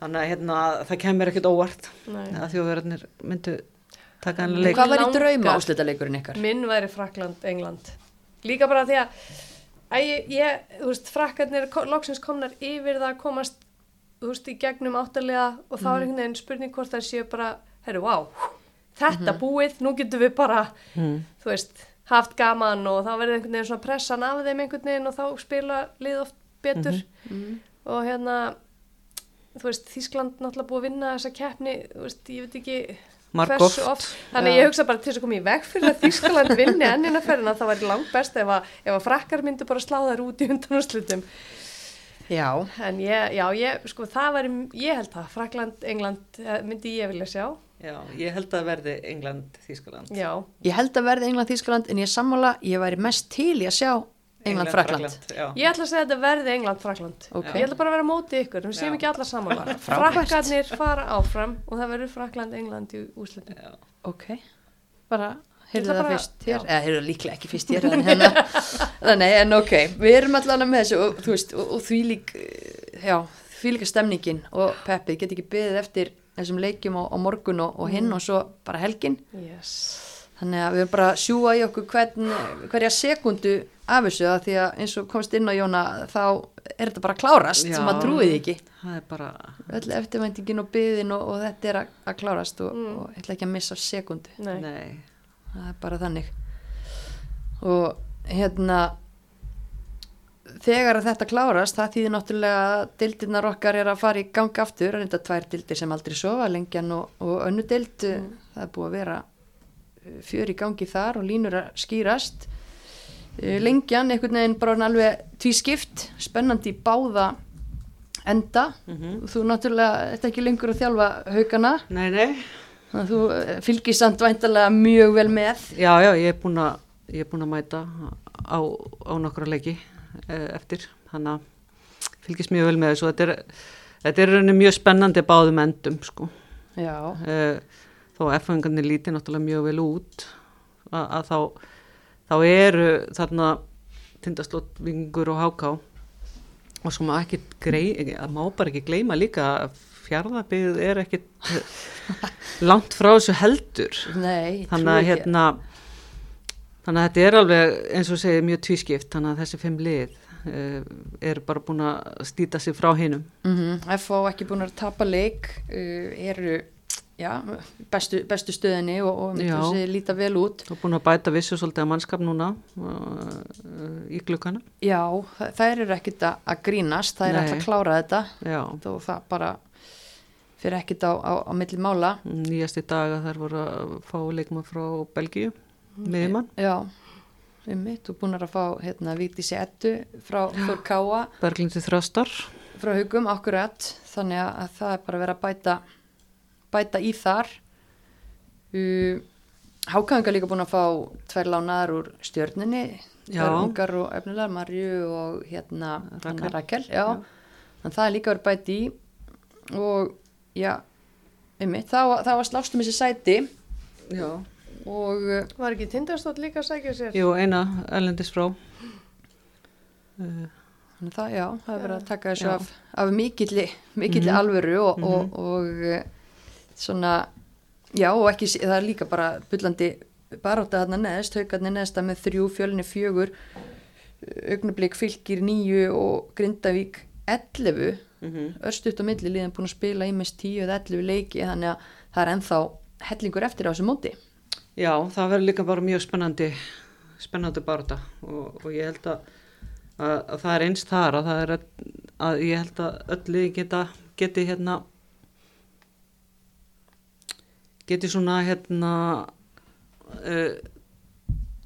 Þannig að hérna, það kemur ekkert óvart Nei. að þjóðverðarnir myndu taka hann leik. Hvað var í drauma úslitaleikurinn ykkar? Minn væri Frakland, England. Líka bara því að, að ég, ég, þú veist, frakkarnir ko- loksins komnar yfir það að komast, þú veist, í gegnum áttalega og þá er einhvern veginn spurning hvort það séu bara, herru, vá, þetta búið, nú getum við bara, Mm. þú veist, haft gaman og þá verður einhvern veginn svona pressan af þeim einhvern veginn og þá spila lið oft betur Mm. og hérna, þú veist, Þískland náttúrulega búið að vinna þessa keppni, þú veist, ég veit ekki Margoft. hversu oft, þannig Já. ég hugsa bara til þess að koma í veg fyrir að Þískaland vinni ennina ferðina, það væri langt best ef að, ef að frakkar myndu bara slá þær út í undanúrslutum, Já, en ég, já, ég, sko, það væri, ég held það, Frakland, England eh, myndi ég vilja sjá, Já, ég held að verði England, Þískaland. ég held að verði England-Þískaland, en ég sammála, ég væri mest til í að sjá England-Frakland. Já. ég ætla að segja að þetta verði England, Frakland, Ok. ég ætla bara að vera móti ykkur, við séum Já. ekki alla samanlega, Frábært. frakkarnir fara áfram og það verður Frakland, England í. Já. Ok, bara, heyrðu ætla það bara- fyrst hér, já. eða heyrðu það líklega ekki fyrst hér, en hérna, þannig, en ok, við erum allan með þessu, og, veist, og, og því lík, já, því líka stemningin og peppið, get ekki beðið eftir þessum leikjum á, á morgun og, og hinn og svo bara helgin. Yes. þannig að við erum bara að sjúa í okkur hvern, hverja sekundu af þessu að því að eins og komst inn á Jóna þá er þetta bara klárast Já. sem að trúið ekki bara, öll eftirvæntingin og byðin og, og þetta er að, að klárast og, og ég ætla ekki að missa sekundu Nei. nei, það er bara þannig og hérna þegar að þetta klárast það þýðir náttúrulega að dildirnar okkar er að fara í gang aftur, er þetta tvær dildir sem aldrei sofa, lengjan og, og önnu dild það er búið að vera uh, fjör í gangi þar og línur að skýrast. Uh, lengjan einhvern veginn bara alveg tvískipt spennandi í báða enda. Þú náttúrulega, þetta ekki lengur að þjálfa haugana nei, nei. Þannig að þú fylgir samt væntalega mjög vel með. Já, já, ég er búin að er búin að mæta á, á nokkra leiki. eh, eftir. Þannig að fylgist mjög vel með þessu. Þetta er, þetta er mjög spennandi báðum endum sko. Eh, þó að F-fengarnir líti náttúrulega mjög vel út. Að, að þá, þá eru þarna tindastlótvingur og háká. Og svo má ekki grei, að má bara ekki gleyma líka að fjárðabíð er ekki langt frá þessu heldur. Nei, þannig að ekki. Þannig að þetta er alveg eins og segir mjög tvískipt þannig að þessi fimm lið uh, eru bara búin að stýta sig frá hinum. Mhm, FH ekki búin að tapa leik uh, eru já, bestu, bestu stöðinni og, og þessi líta vel út. Og búin að bæta vissu svolítið að mannskap núna uh, í glukkana já, þa- þær eru ekkit að að grínast þær eru alltaf að klára þetta. Já, þó það bara fyrir ekkit á, á, á milli mála. Nýjasti dag að þær voru að fá leikma frá Belgíu miðjumann, já, um mitt og búin að fá hérna Vítísi Ettu frá Þór Káa Berglindi Þrastar frá hugum akkurat þannig að, að það er bara verið að bæta bæta í þar. Uh, Hákangar líka búin að fá tvær lánaðar úr stjörninni Já. tvær ungar og efnilegar Marju og hérna Rakel. Já. þannig að það er líka verið bæti í. Og já einmitt, það það var slástum þessi sæti. Já. Og uh, Var ekki Tindarstótt líka að sækja sér? jú, eina erlendis frá uh, Þannig það, já, það er verið að taka þessu Já. af, af mikilli, mikilli Mhm. alvöru og, og, og eh, svona, já, og ekki, það er líka bara bullandi barátta þarna neðst, haugarnir neðsta með þrjú, fjölinni fjögur, augnablík fylgir nýju og Grindavík 11, örstuðt á milli liðan búin að spila í mest 10 eða 11 leiki, þannig að það er ennþá hellingur eftir á þessu móti. Já, það verður líka bara mjög spennandi spennandi barða og, og ég held að, að, að það er einst þar að það er að, ég held að öll liði geta geti hérna geti svona hérna uh,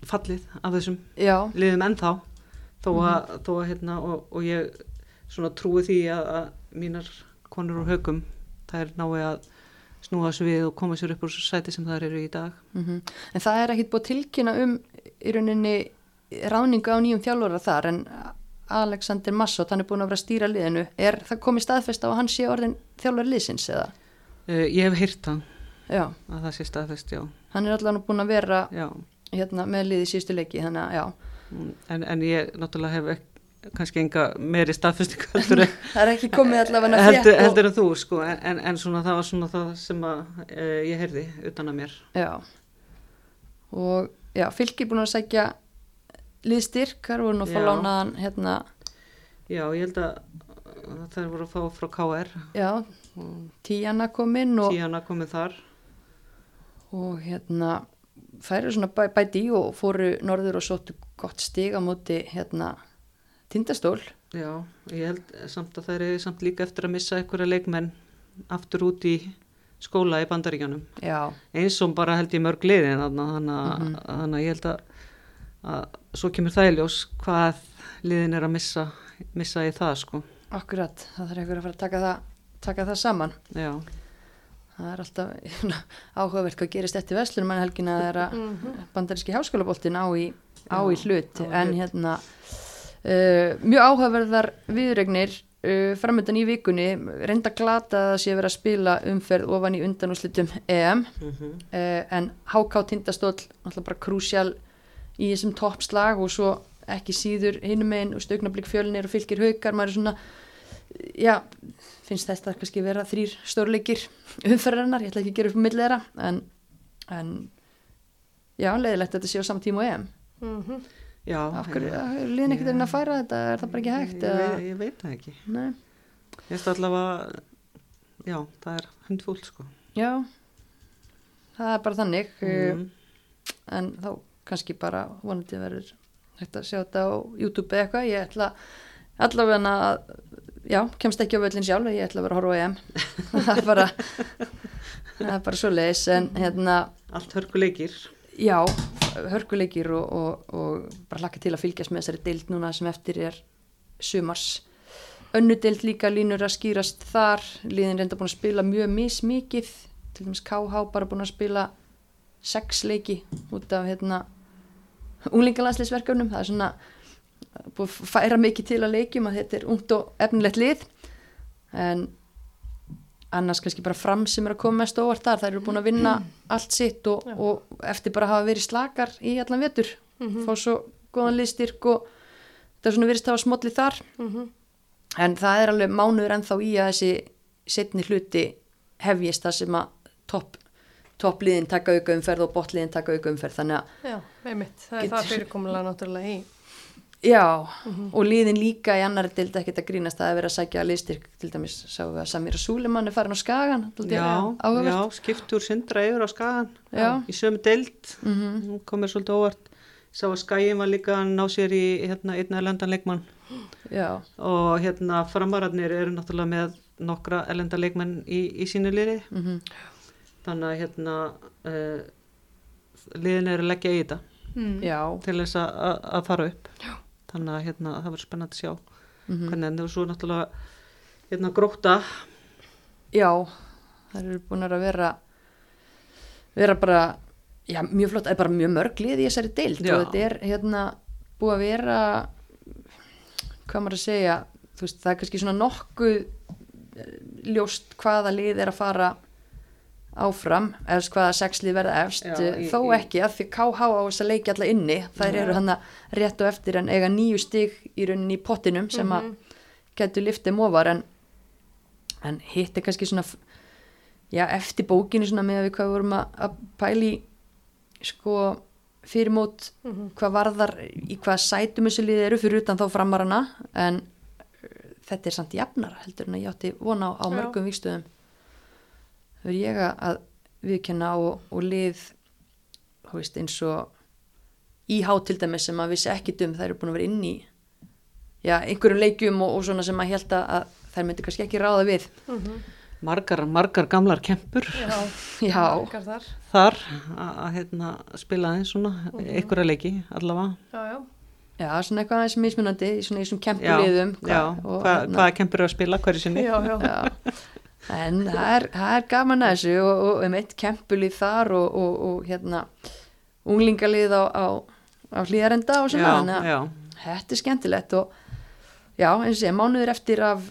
fallið af þessum Já, liðum ennþá. Þó að, þó að hérna og, og ég svona trúi því að, að mínar konur úr haugum þær nái að snúa þessu við og koma sér upp úr sæti sem þær eru í dag. Mm en það er ekkit búið tilkynna um í rauninni ráningu á nýjum þjálfara þar en Alexander Massot, hann er búin að vera að stýra liðinu. Er það komið staðfest á að hann sé orðin þjálfari liðsins eða? uh, ég hef heyrt það. Já, að það sé staðfest, já, hann er allavega búin að vera hérna, með liði síðustu leiki þannig að já, Mm, En, en ég náttúrulega hef ek, kannski enga meiri staðfestingu heldur, en- það er ekki komið allavega heldur, og- heldur en þú sko, en, en, en svona það var svona það sem að uh, ég heyrði utan að mér. Já. Og já, fylgir búin að sækja liðstyrk, þar voru nú að fá lánaðan hérna, Já, ég held að að þær voru að fá frá KR já tíjana kom inn og, tíana komið þar. Og hérna eru svona bæ, bæti í og fóru norður og sóttu gott stig á móti hérna tindastól. Já, ég held samt að þær eru samt líka eftir að missa einhverja leikmenn aftur út í skóla í bandaríkjanum já, eins og bara held ég mörg liðin þannig að, þannig að ég held að, að svo kemur það í ljós hvað liðin er að missa, missa í það sko. Akkurat það þarf einhver að fara að taka það, taka það saman. Já, það er alltaf áhugavert hvað gerist eftir verslunum en helgina það er að bandaríski háskólaboltin á í, á í Já, hlut. á í en hérna uh, mjög áhugaverðar viðregnir uh, framöndan í vikunni. Reynda glata að það sé verið að spila umferð ofan í undanúslitum EM. Mm uh, en HK Tindastóll náttúrulega bara krúsjál í þessum toppslag og svo ekki síður hinum einn og stöknablík fjölnir og fylgir haukar, maður er svona já, finnst þess að kannski vera þrýr stórleikir umferðarinnar, ég ætla ekki að gera upp millið þeirra en, en já, leiðilegt að þetta sé á saman tíma og EM. Mm Já, hverju, ég, er ekkert að færa þetta er það bara ekki hægt ég, veit, ég veit það ekki. nei, Ég veist allavega, já, það er hundfúll sko. já það er bara þannig Mm. en þá kannski bara vonandi verður hægt að sjá þetta á YouTube eða eitthvað, ég ætla allavega að já, kemst ekki á völlin sjálf ég ætla að vera að horfa á EM það er bara það er bara svo leiðis en hérna, Allt hörkuleikir. já hörkuleikir og, og, og bara hlakka til að fylgjast með þessari deild núna sem eftir er sumars. Önnu deild líka línur að skýrast þar. Líðin reynda búin að spila mjög mismikið. Til dæmis KH bara búin að spila sex leiki út af hérna unglingalandsleisverkefnum það er svona búið að færa mikið til að leikjum að þetta er ungt og efnilegt lið. En annars kannski bara fram sem er að koma mest óvart þar, þær eru búin að vinna allt sitt og, og eftir bara að hafa verið slakar í allan vetur Mhm. fá svo góðan liðstyrk og það er svona virðist að hafa smollið þar -hmm. en það er alveg mánuður ennþá í að þessi setni hluti hefjist það sem að topp toppliðin taka auka umferð og botliðin taka auka umferð þannig að Já, einmitt. Það er Getur- það fyrirkomulega náttúrulega í. Já, og liðin líka í annari dild ekkert að grínast það er verið að sækja liðstyrk til dæmis sáum við að Samira Súlemann er farin á Skagan Já, já, skiptur sindra yfir á skagan. Já. Í sömu deild. Mhm. Hún komir svolítið óvart. Sá að skæin var líka að ná sér í hérna, einn erlendan leikmann. já, Og hérna framararnir eru náttúrulega með nokkra erlenda leikmenn í, í sínu liði. mhm, Þannig að hérna uh, liðin eru að leggja í þetta Mm. já, til þess að- að að fara upp. Já. Þannig að hérna, það verður spennandi að sjá mhm. hvernig en það var svo náttúrulega hérna gróta. já það eru búin að vera vera bara já, mjög flott, það er bara mjóð mörg lið í þessari deild Já. og þetta er hérna búið að vera hvað maður að segja veist, það er kannski svona nokkuð eh, ljóst hvaða lið er að fara áfram eða hvaða sexlið verða efst Já, eh, í- þó ekki að því KH á þess að leikja alla inni þær eru hann rétt og eftir en eiga nýju stig í rauninni í pottinum sem að getur liftið móvar en, en hitt er kannski svona já, eftir bókinu svona með að við hvað vorum að, að pæli sko fyrir mót hvað varðar í hvað sætum þessu liði eru fyrir utan þá framarana en uh, þetta er samt jafnar heldur en að ég átti vona á, á Já. mörgum vikstöðum er ég að- viðkenna og, og lið veist eins og íhá til dæmis sem að vissi ekki dum þær eru búin að vera inn í já, einhverjum leikjum og, og svona sem að held að, að þær myndi kannski ekki ráða við Margar, margar gamlar kempur Já, já, margar þar. þar að hérna, spila aðeins svona einhverja leiki allavega. Já, já. já, svona eitthvað aðeins mismunandi í svona í svona Já, kempuliðum já. og, Hva, hérna, hvaða kempur eru að spila hverju sinni? Já, já. já. En það er, það er gaman að þessu og, og um eitt kempulið þar og, og, og hérna unglingalið á, á, á hlýðarenda og svona þannig að já, þetta er skemmtilegt og já, eins og sé, mánuður eftir af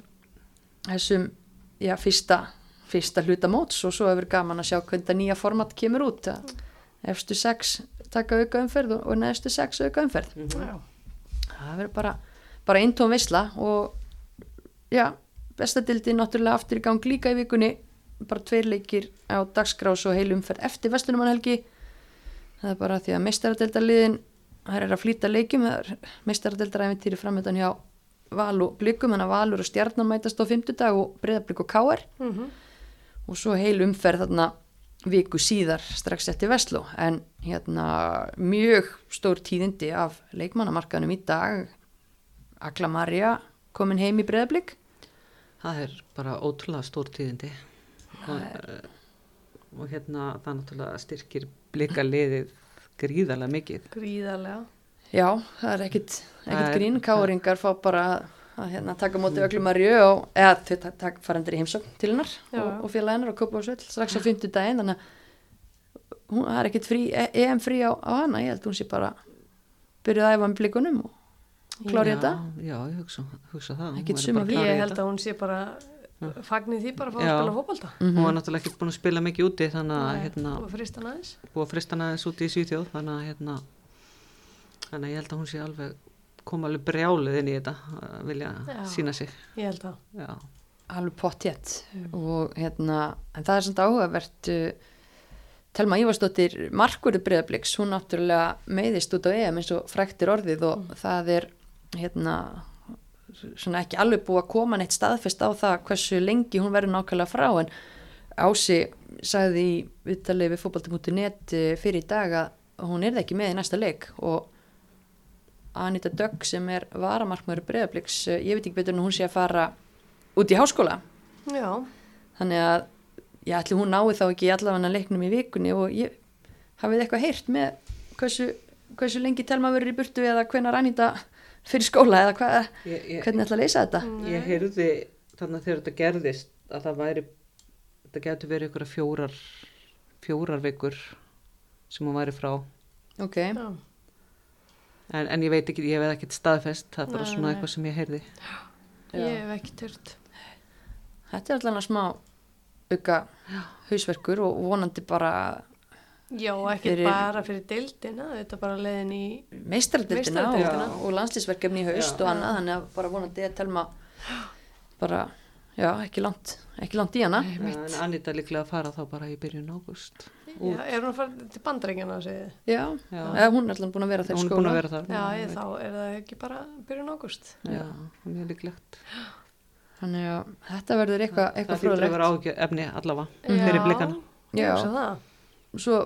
þessum, já, fyrsta fyrsta hluta móts og svo hefur gaman að sjá hvernig þetta nýja format kemur út að efstu sex taka auka umferð og, neðstu sex auka umferð já. það verður bara, bara eintóm veisla og já, bestadildi náttúrulega aftur í gang líka í vikunni. Bara tveir leikir á dagskrás og heil umferð eftir vestlunumannhelgi það er bara því að meistaradeildaliðin það er að flýta leikjum meistaradeildaræfintýri framöndan hjá Val og Blikum, þannig að Valur og Stjarnan mætast á fimmtudag og Breiðablik og Káar Mm og svo heil umferð þarna viku síðar strax eftir Vestló. En hérna mjög stór tíðindi af leikmannamarkaðnum í dag. Agla Marja komin heim í Breiðablik það er bara ótrúlega stór tíðindi og, eh, og hérna það náttúrulega styrkir blika liðið gríðarlega mikið. Gríðarlega. já, það er ekkit, ekkit er- grín Káringar fá bara að hérna, taka á móti Agla Marju og eða þau ta- ta- fara endur í heimsókn til hennar Já. og, og félag hennar og köpa á svell strax á fimmtudaginn þannig að hún, er ekkit frí, e- EM frí á, á hana, ég held hún sé bara byrjuð að æfa með blikunum og klári þetta Já, ég hugsa, hugsa það. Ég held að hún sé bara fagnir því bara að fá að spila fótbolta. Hún var náttúrulega ekki búin að spila mikið úti þannig að Nei, hérna, búið að frista aðeins. úti í Svíþjóð þannig að hérna þannig að ég held að hún sé alveg koma alveg brjálið inn í þetta að vilja Já. sína sig. Ég held að. já, alveg pottjett og hérna, en það er samt áhugavert uh, Telma Ívarsdóttir markurðu breyðabliks, hún náttúrulega meiðist út á EM eins og fræktir orðið og það er hérna svona ekki alveg búið að koma neitt staðfest á það hversu lengi hún verður nákvæmlega frá en Ási sagði í viðtalið við fótbolti.net eh, fyrir í dag að hún er það ekki með í næsta leik og Anita Dögg sem er varamarkmaður breyðabliks, ég veit ekki betur en hún sé að fara út í háskóla. Já, þannig að ég ætli hún nái þá ekki allavega leiknum í vikunni og ég hafið eitthvað heyrt með hversu, hversu lengi telma verður í burtu eða hvenar Anita fyrir skóla eða hvað, Ég, ég, hvernig ætla að leysa þetta ég heyrði þannig að þegar þetta gerðist að það væri, þetta getur verið ykkur fjórar, fjórar vikur sem hún væri frá. ok, já, En, en ég veit ekki, ég veit ekki staðfest, það er bara svona nei. eitthvað sem ég heyrði. Já. ég hef ekki tört. þetta er allavega smá auka hausverkur og vonandi bara Já, ekki Fyrir- bara fyrir deildina, þetta er bara leiðin í, meistardildina og, og landslýsverkefni í haust Já. og annað, þannig að bara vonandi að telma bara, já, ekki langt ekki langt í hana Já, en Anita líklega að fara þá bara í byrjun águst. já, er hún að fara til bandaríkjana að segja? já, Já. Eða, hún er alltaf búin að vera þeir Hún er skóla búin að vera þar. Já, ég, þá er það ekki bara byrjun ágúst. Já, mjög líklegt. þannig að þetta verður eitthvað Það eitthvað fyrir að vera ágjör efni allavega fyrir blikana. Já, svo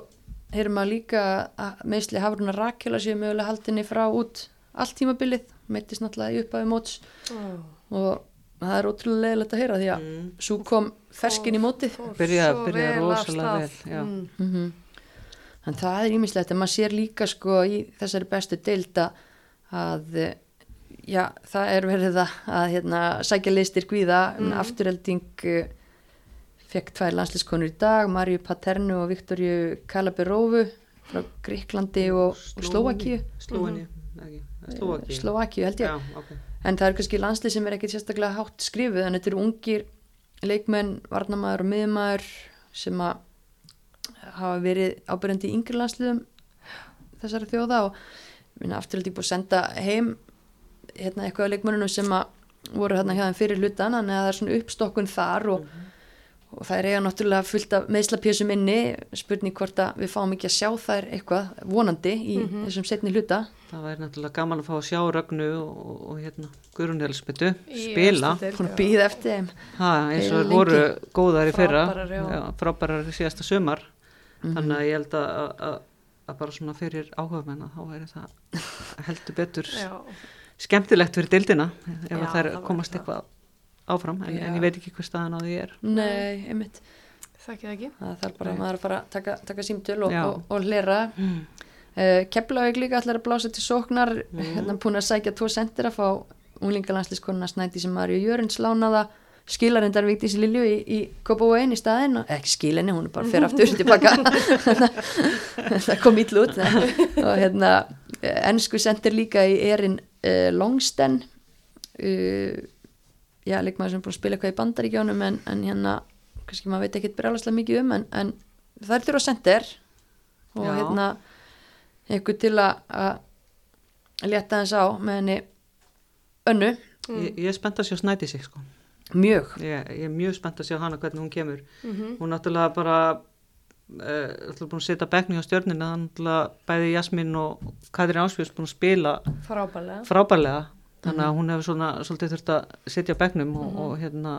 heyrum maður líka að meðsli Hafruna Rakela séu mögulega haldinni frá út allt tímabilið, meittist náttúrulega í upphafi móts Já. og það er ótrúlega leiðilegt að heyra því að Mm. svo kom ferskin í mótið Fór Byrja- rosalega vel. Mm. mm en það er ímislegt en maður sér líka sko í þessari bestu deilda að já, það er verið að, að hérna, sækja listir gvíða mm. afturhelding uh, fekk tvær landslískonur í dag Marju Paternu og Viktorju Kalaberovu frá Gríklandi og, ekki, Slóvakíu. Slóvakíu held ég. Já, ok. en það er kannski landslið sem er ekkit sérstaklega hátt skrifuð en þetta eru ungir leikmenn, varnamaður og miðmaður sem að hafa verið ábyrjandi í yngri landsliðum þessari þjóða og minna afturhaldi búið að senda heim hérna eitthvað af leikmennunum sem að voru hérna hjá þeim fyrir hlutan að það er svona uppstokkun þar og, og það er eiga náttúrulega fullt af meðslapjössum inni spurning hvort að við fáum ekki að sjá þær eitthvað vonandi í þessum setni hluta Það væri náttúrulega gaman að fá að sjá Rögnu og, og hérna Í spila. býða eftir þeim Ha, eins og þær voru góðar í fyrra. Frábærar, í síðasta sumar. Mhm. Þannig að ég held að, að, að, að bara svona fyrir áhugamenn að þá væri það heldur betur Já, skemmtilegt fyrir deildina ef Já, það komast það. eitthvað áfram en, en ég veit ekki hvað staðan á því er. Nei, einmitt þekki það ekki. það þarf bara Nei. maður að fara að taka, taka símtöl og, og, og hlera Mm. uh, Keflavík líka ætlar að blása til sóknar Mm. hérna búin að sækja tvo sendir að fá unglingalandsliskonuna Snædi sem Marju Jörins lánaða skilarindar Vigdísi Lilju í, í Kópavóin í staðinn og ekki skilinni, hún er bara fyrir aftur tilbaka það kom ítl út og hérna ennsku sendir líka í erin uh, Longsten uh, já, leikmaður sem er búin að spila eitthvað í bandaríkjónum en, en hérna, kannski maður veit ekkit brjálaslega mikið um en, en það er þurfa sendir og Já. hérna eitthvað til að að létta þess á með henni önnu, Ég, ég er spennt að sjá snæti sig sko. mjög Ég, ég er mjög spennt að sjá hana hvernig hún kemur. Mhm. Hún náttúrulega bara uh, ætla búin að setja bekni á stjörnina þannig náttúrulega bæði Jasmín og Katrín Ásfjörns búin að spila Frábælega. frábærlega þannig að hún hefur svona svolítið þurft að setja á bekknum og, og hérna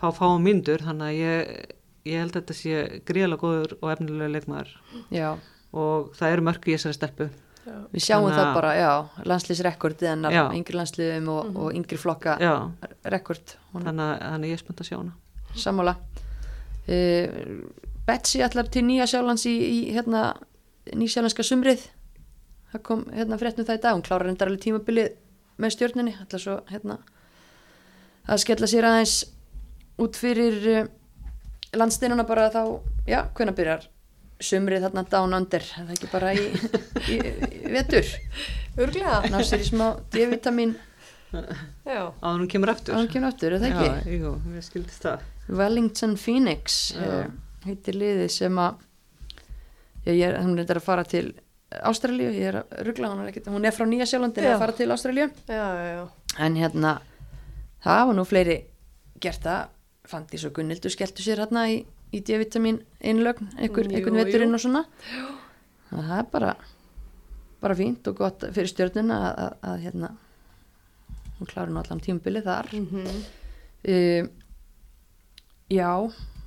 fá fáum myndur þannig að ég, ég held að þetta sé gríðalega góður og efnilega leikmaður. Já, og það eru mörg í þessari stelpu. Já. við sjáum Þannig það að- bara, já, landslýsrekord hennar, Já. yngri landsliðum og, og yngri flokka já, rekord, þannig að, þannig að ég er spennt að sjá hana. Sammála. Uh, Betsy allar til Nýja Sjálands í, í hérna, nýsjálandska sumrið. Það kom hérna fréttum það í dag. Hún klárar endar alveg tímabilið með stjórninni allar svo hérna að skella sér aðeins út fyrir uh, landsteinuna bara þá, já, hvenær byrjar sumrið þarna down under er það ekki bara í, í, í vetur Örglega. ná sér í smá D-vitamin Já. að hún kemur aftur að hún kemur aftur, er það ekki? Já, jú, ég skildist það Wellington Phoenix uh, heitir liðið sem að já, ég er, hún er að fara til Ástralíu, ég er að ruggla hún er, hún er frá Nýja Sjálandi Já. að fara til já. en hérna það var nú fleiri gert það. Fandís og Gunnildur skelltu sér hérna í í D-vitamin Jú, einhvern veturinn og svona. Og það er bara bara fínt og gott fyrir stjörnuna að, að, að hérna hún klári nú allan tímubili þar. Mhm. uh, já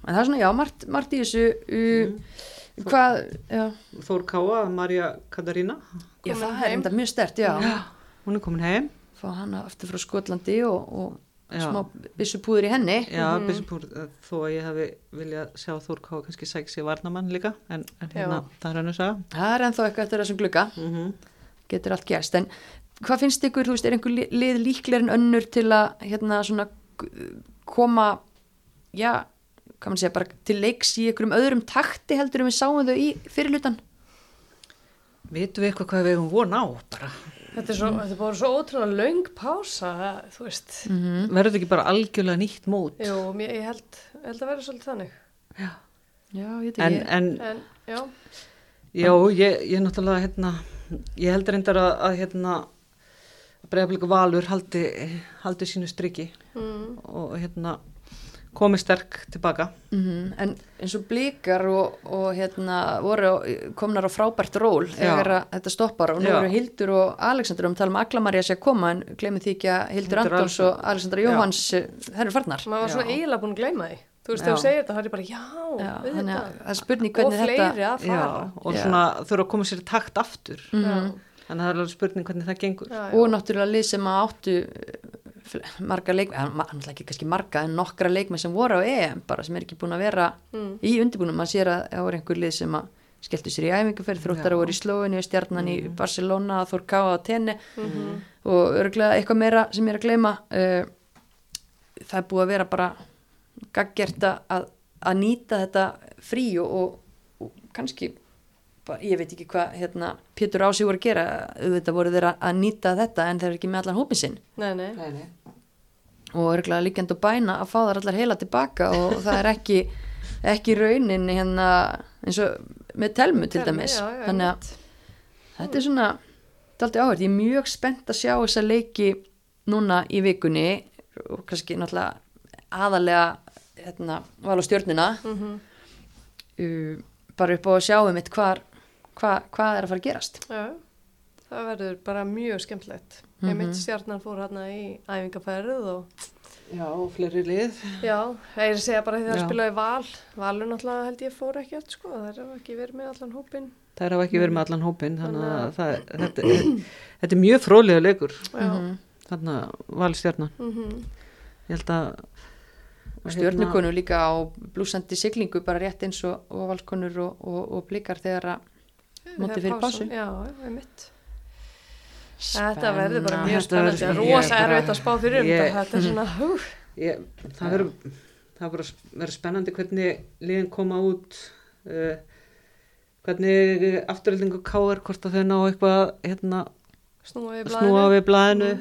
en það er svona, já, margt, margt í þessu. Uh, hvað, já, Þór Káa, Marja Katarína já það er enda mjög stert, já, hún er komin heim. Fá hana aftur frá Skotlandi og, og Já. smá byssupúður í henni. Já, Bissupúr, þó að ég hafi viljað sjá Þór Káa kannski sér varnamann líka en, en hérna, Já. það er hann að sagja það er ennþá eitthvað eftir þessum glugga. Mm -hmm. getur allt gerst. En hvað finnst ykkur, þú veist, er einhver li- lið líklegir en önnur til að hérna svona koma já, hvað mann segja, bara til leiks í einhverjum öðrum takti heldur en við sáum þau í fyrirlutan Vitum við eitthvað hvað við hefum von á bara? Þetta er, svo, þetta er bara svo ótrúlega löng pása, þú veist. mm Verður þetta ekki bara algjörlega nýtt mót? Jú, mér, ég held, held að vera svolítið þannig. Já. já, ég veit En, ekki. en En, já, já, ég, ég náttúrulega hérna, ég heldur reyndar að, að hérna bregðarblíku valur haldi, haldi sínu striki. Mm, og hérna komi sterk tilbaka Mhm, en eins og blíkar og, og hérna komnar á frábært ról þegar að þetta stoppar og nú Já. eru Hildur og Alexander um tala um Aglamarja sé að koma en glemir því ekki að Hildur Hildur Alexander. og Alexander Já. Jóhanns þær eru farnar maður var svona Já. eiginlega búin að gleyma því. Þú veist, Já. þegar þú segir þetta, það er bara, já, Já, þannig að það er spurning Og hvernig fleiri þetta að já, fara. og Já. svona þurfa að koma sér í takt aftur Já, þannig að það er alveg spurning hvernig það gengur já, já. og náttúrulega lið sem að áttu eh, marga leik, eða ma- náttúrulega ekki kannski marga en nokkra leikmenn sem voru á EM bara sem er ekki búin að vera Mm. í undirbúinum maður sér að það voru einhver lið sem að skelltu sér í æfingarferð, þróttara Já. voru í Slóinu stjarnan í Barcelona, Þór Káa á tenni Mhm. og örgulega eitthvað meira sem ég er að gleyma uh, það er búið að vera bara gaggjert að, að, nýta þetta frí og, og, og kannski ég veit ekki hvað hérna, Pétur Ási voru að gera auðvitað voru þeir að- nýta þetta en þeir eru ekki með allan hópin sinn Nei, nei. Nei, nei. og örgulega líkjandi að bæna að fá þar allar heila tilbaka og það er ekki ekki raunin hérna eins og með telmu til dæmis já, já, þannig að þetta er svona þetta er aldrei áhverð, ég er mjög spennt að sjá þessa leiki núna í vikunni og kannski náttúrulega aðalega hérna, val á stjörnina Mhm. uh, bara upp á að sjá um eitt hvar, hva, hvað er að fara að gerast Já, það verður bara mjög skemmtilegt. Ég Mhm. mitt stjarnan fór hérna í æfingarferð og já, og fleiri lið já, ég er að segja bara því að Já. spila í val. Valur náttúrulega held ég fór ekkert sko, það er ekki verið með allan hópin. það hafa ekki verið með allan hópin þannig að Þannig það, þetta, er- þetta er mjög fróðlega leikur Já, Mhm. þannig að valstjarnan mhm, ég held að og stjörnukonu líka á blúsandi siglingu bara rétt eins og, og valkonur og, og, og blikar þegar að móti fyrir pásu. Já, ég mitt. Þetta verður bara mjög spennandi, er rosa erfitt að spá fyrir um ég- þetta, er svona, hú, ég, það verður það verður verður spennandi hvernig liðin koma út uh, hvernig afturöldingu káir hvort að þau ná eitthvað hérna, snúa við snúa blæðinu. við blæðinu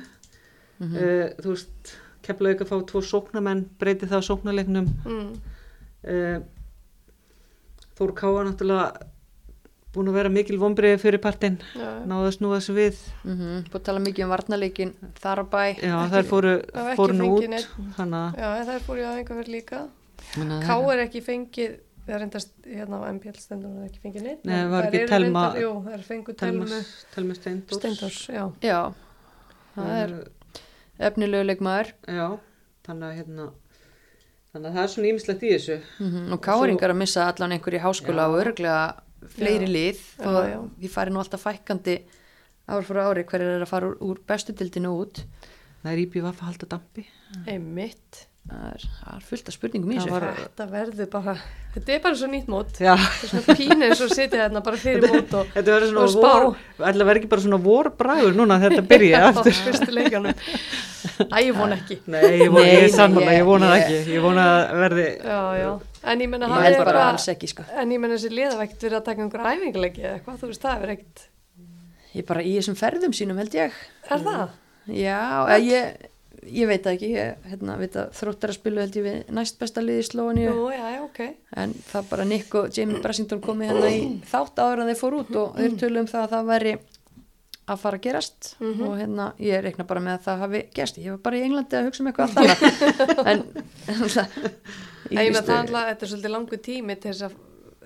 Mhm. uh, þú veist kemlaðu ekki að fá tvo sóknamenn breyti það á sóknarleiknum. Mm, uh, Þór Káa náttúrulega búin að vera mikil vombriði fyrir partinn að snúa þessu við mm búið að tala mikið um varnarleikin þar á bæ já Ekki- þær fóru, fóru nú út já, en það er fór í æfingarferð líka. þannig að Ká það- er ekki fengið, það er reyndast hérna á MPL stendur það er ekki fengið neitt. Nei, en var þær ekki Telma- reyndar- Jú, það er fenguð Telma- Telma Steindors já. já, það er efnilegu leikmaður já, þannig að hérna þannig að það er svona ímislegt í þessu mm og káringar að missa allan einhverju háskóla Já. og örglega fleiri Já. lið og já. ég fari nú alltaf fækkandi ár fyrir ári hverju er að fara úr, úr bestu dildinu út það er íbjöf að halda dampi Einmitt. það er, það er fullt af spurningum í Það þessu var- Þetta verður bara, þetta er bara svo nýtt mót. já, Það er svona pínu eins og sitja hérna bara fyrir mót og þetta verður Og svona vor ætla verður ekki bara svona vorbræður núna þegar þetta byrja aftur fyrstu leikjanum. Æ, ég von ekki. nei, ég, von, Nei, ég sammála, ég- ég vona ég- ekki ég vona að verði Já, já. En ég menna, held þið bara alls ekki sko. en ég menna þessi lið hafa ekkert verið að taka einhverja æfingarleiki eða eitthvað, þú veist, það er ekkert, ég bara í þessum ferðum sínum held ég. Er það? já, eða ég ég veit það ekki, ég hérna, veit að þróttar að spilu held ég við næst besta lið í Slóaníu Nú, já, já, ok. en það bara Nick og Jamie Brassington komið hérna í þátt áður en þeir fór út og þeir tölu um það að það væri að fara að gerast. Mhm. og hérna ég reikna bara með að það hafi gerst. Ég var bara í Englandi að hugsa um eitthvað allt annað. En Í Ég með það alltaf, þetta er svolítið langu tími til þess að,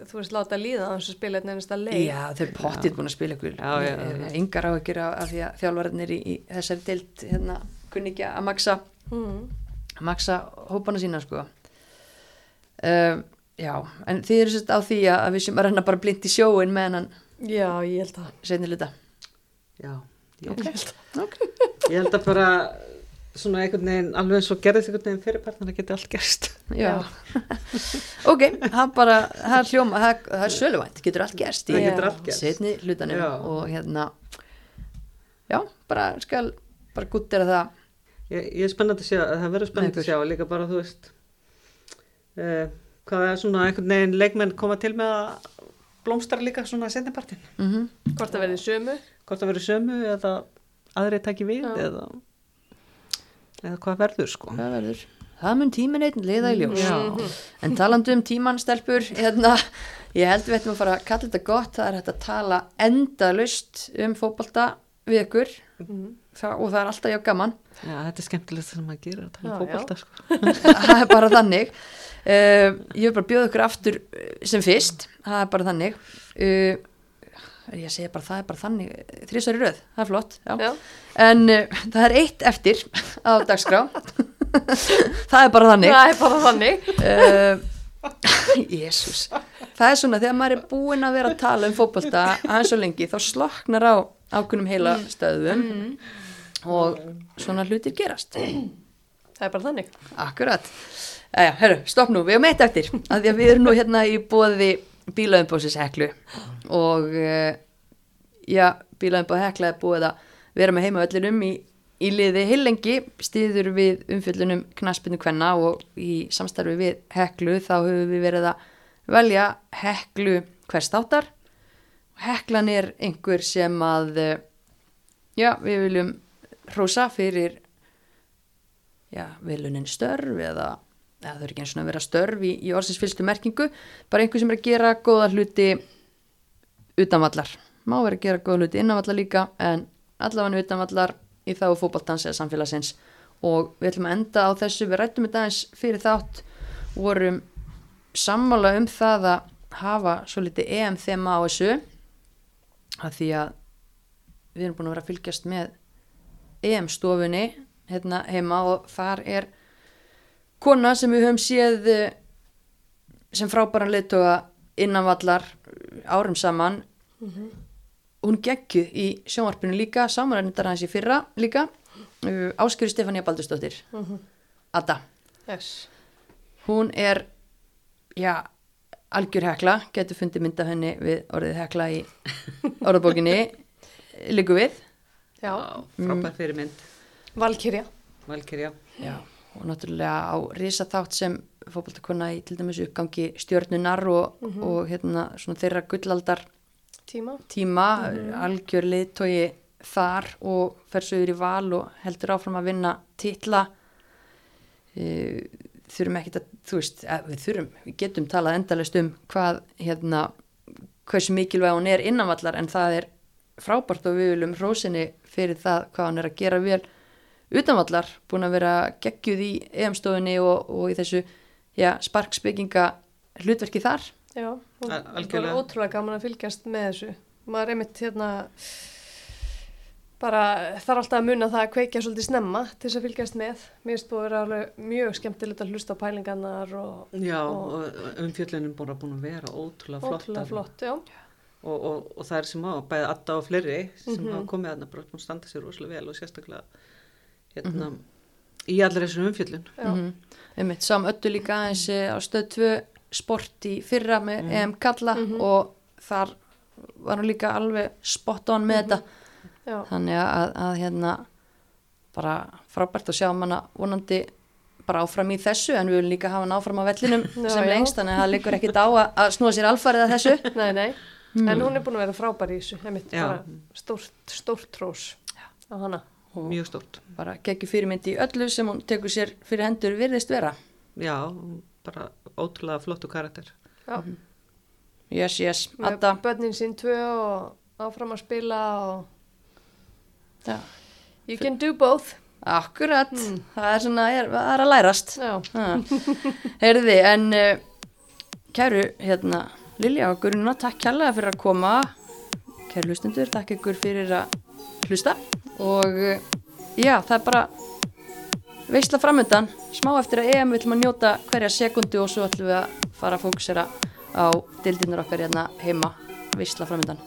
þú veist, láta líða þess að spila þetta einasta leik. Já, þeir eru pottið búin að spila ykkur Já, já, já. yngar á ykkur af, af því að þjálfararnir í, í þessari dild hérna, kunni ekki að maksa Mm. að maksa hópana sína sko um, Já, en þið eru sérst á því að að við sem að renna bara blind í sjóin með hennan Já, ég held að. seinni luta Já, ég, Ok, ég held að bara svona einhvern veginn, alveg eins og gerðist einhvern veginn fyrirpart, þannig að geti allt gerst. já Ok, það bara, það er hljóma það, það er söluvænt, getur allt gerst í Það getur allt gerst. seinni hlutanum Já. og hérna já, bara skal bara gúttera það Ég, ég er spennandi að sjá, það verður spennandi að sjá, líka bara, þú veist, uh, hvað er svona einhvern veginn leikmenn koma til með að blómstra líka svona setnipartin. mm Hvort það verði sömu. Hvort það verður sömu eða aðri taki við Já. eða, eða hvað verður, sko. Það verður. Það mun tímin einn liða í ljós. Já. En talandi um tíman stelpur, hérna, ég held við ættum að fara að kalla þetta gott, það er hægt að tala endalust um fótbolta við ykkur það, og það er alltaf já gaman. Já, þetta er skemmtilegt sem maður gerir að tala um fótbolta, sko. það er bara þannig. Uh, ég vil bara bjóða ykkur aftur eh, sem fyrst, það er bara þannig. Uh, ég segi bara það er bara þannig, þrísar í röð, það er flott. Já. Já. En uh, það er eitt eftir á dagskrá, það er bara þannig. Það er bara þannig. uh, Jésús það er svona þegar maður er búinn að vera að tala um fótbolta aðeins og lengi þá sloknar á ákunnum heila stöðum og svona hlutir gerast Það er bara þannig. akkurat Æja, herru, stopp nú, við erum eitt eftir að því að við erum nú hérna í bóði bílaðumbósis heklu og uh, já, bílaðumbóð hekla er búið að vera með heima öllinum í, í liði heilengi stýður við umfjöllunum knaspinu kvenna og í samstarfi við heklu þá höfum við verið að velja heklu hvers þáttar. Heklan er einhver sem að eh, já, við viljum hrósa fyrir já, vilunin störf eða, eða þau eru ekki eins og að vera störf í, í orðsins fylstu merkingu. Bara einhver sem er að gera góða hluti utanvallar. Má vera að gera góða hluti innanvallar líka en allavega utanvallar í þá fótballtans eða samfélagsins. Og við ætlum að enda á þessu. Við rættum þetta eins fyrir þátt. Vorum sammála um það að hafa svo litið EM þema á þessu. Að því að við erum búin að vera að fylgjast með EM stofunni hérna heima og þar er kona sem við höfum séð eh, sem frábæran leittóga innanvallar árum saman. Hún geggju í sjónvarpinu líka samanrændar hans í fyrra líka. Uh, Áskjöru Stefania Baldursdóttir. Adda. Yes. hún er já, algjör hekla. Getur fundið mynd af henni við orðið hekla í orðabókinni. Líku við. Já. Frábær fyrirmynd, Valkyrja. Valkyrja. já, og náttúrulega á risaþátt sem fótboltakona í til dæmis uppgangi stjörnunar og, og hérna svona þeirra gullaldar Tíma. tíma, algjör leiðtogi þar og fer yfir í val og heldur áfram að vinna titla. E, þurfum ekkit að, þú veist, að við þurfum, við getum talað endalist um hvað, hérna, hversu mikilvæg hún er innanvallar en það er frábært og við viljum hrósinni fyrir það hvað hún er að gera vel utanvallar, búin að vera geggjuð í EM-stofunni og, og í þessu, já, sparkspekinga hlutverki þar. Já. Og bara algjörlega. ótrúlega gaman að fylgjast með þessu. Maður er einmitt hérna bara þarf alltaf að muna það að kveikja svolítið snemma til þess að fylgjast með. Mér finnst búið að vera alveg mjög skemmtilegt að hlusta á pælingarnar og Já, Og- og umfjöllunum bara búin að vera ótrúlega flott. ótrúlega flott, já. Og, og, og það er sem á, bæði Adda og fleiri sem Mhm. hafa komið þarna bara búin að standa sér rosalega vel og sérstaklega hérna, í allir þessum umfjöllun. já. mm einmitt, sam öllu líka aðeins eh, á stöð 2 sport í fyrra með EM Kalla Mhm. og þar var hún líka alveg spot on með þetta Já. þannig að, að hérna bara frábært að sjá manna vonandi bara áfram í þessu en við viljum líka hafa hann áfram á vellinum Já, sem já. lengst þannig að það liggur ekkit á að, snúa sér alfarið að þessu Nei, nei. En hún er búin að vera frábær í þessu. Stórt, stórt trós á hana. Mjög stórt. bara geggjur fyrirmynd í öllu sem hún tekur sér fyrir hendur virðist vera Já, bara ótrúlega flottu karakter. Já. yes, yes, Með Adda börnin sín tvö og áfram að spila og Já. you can do both. Akkurat, það er svona, er, það er að lærast. Já, Heyrði, en uh, kæru, hérna, Lilja og Guruna, takk kærlega fyrir að koma. Kæru hlustundur, takk ykkur fyrir að hlusta. Og uh, já, það er bara veistla framöndan, smá eftir að EM við ætlum að njóta hverja sekundu og svo ætlum við að fara að fókusera á deildinur okkar hérna heima, veistla framöndan.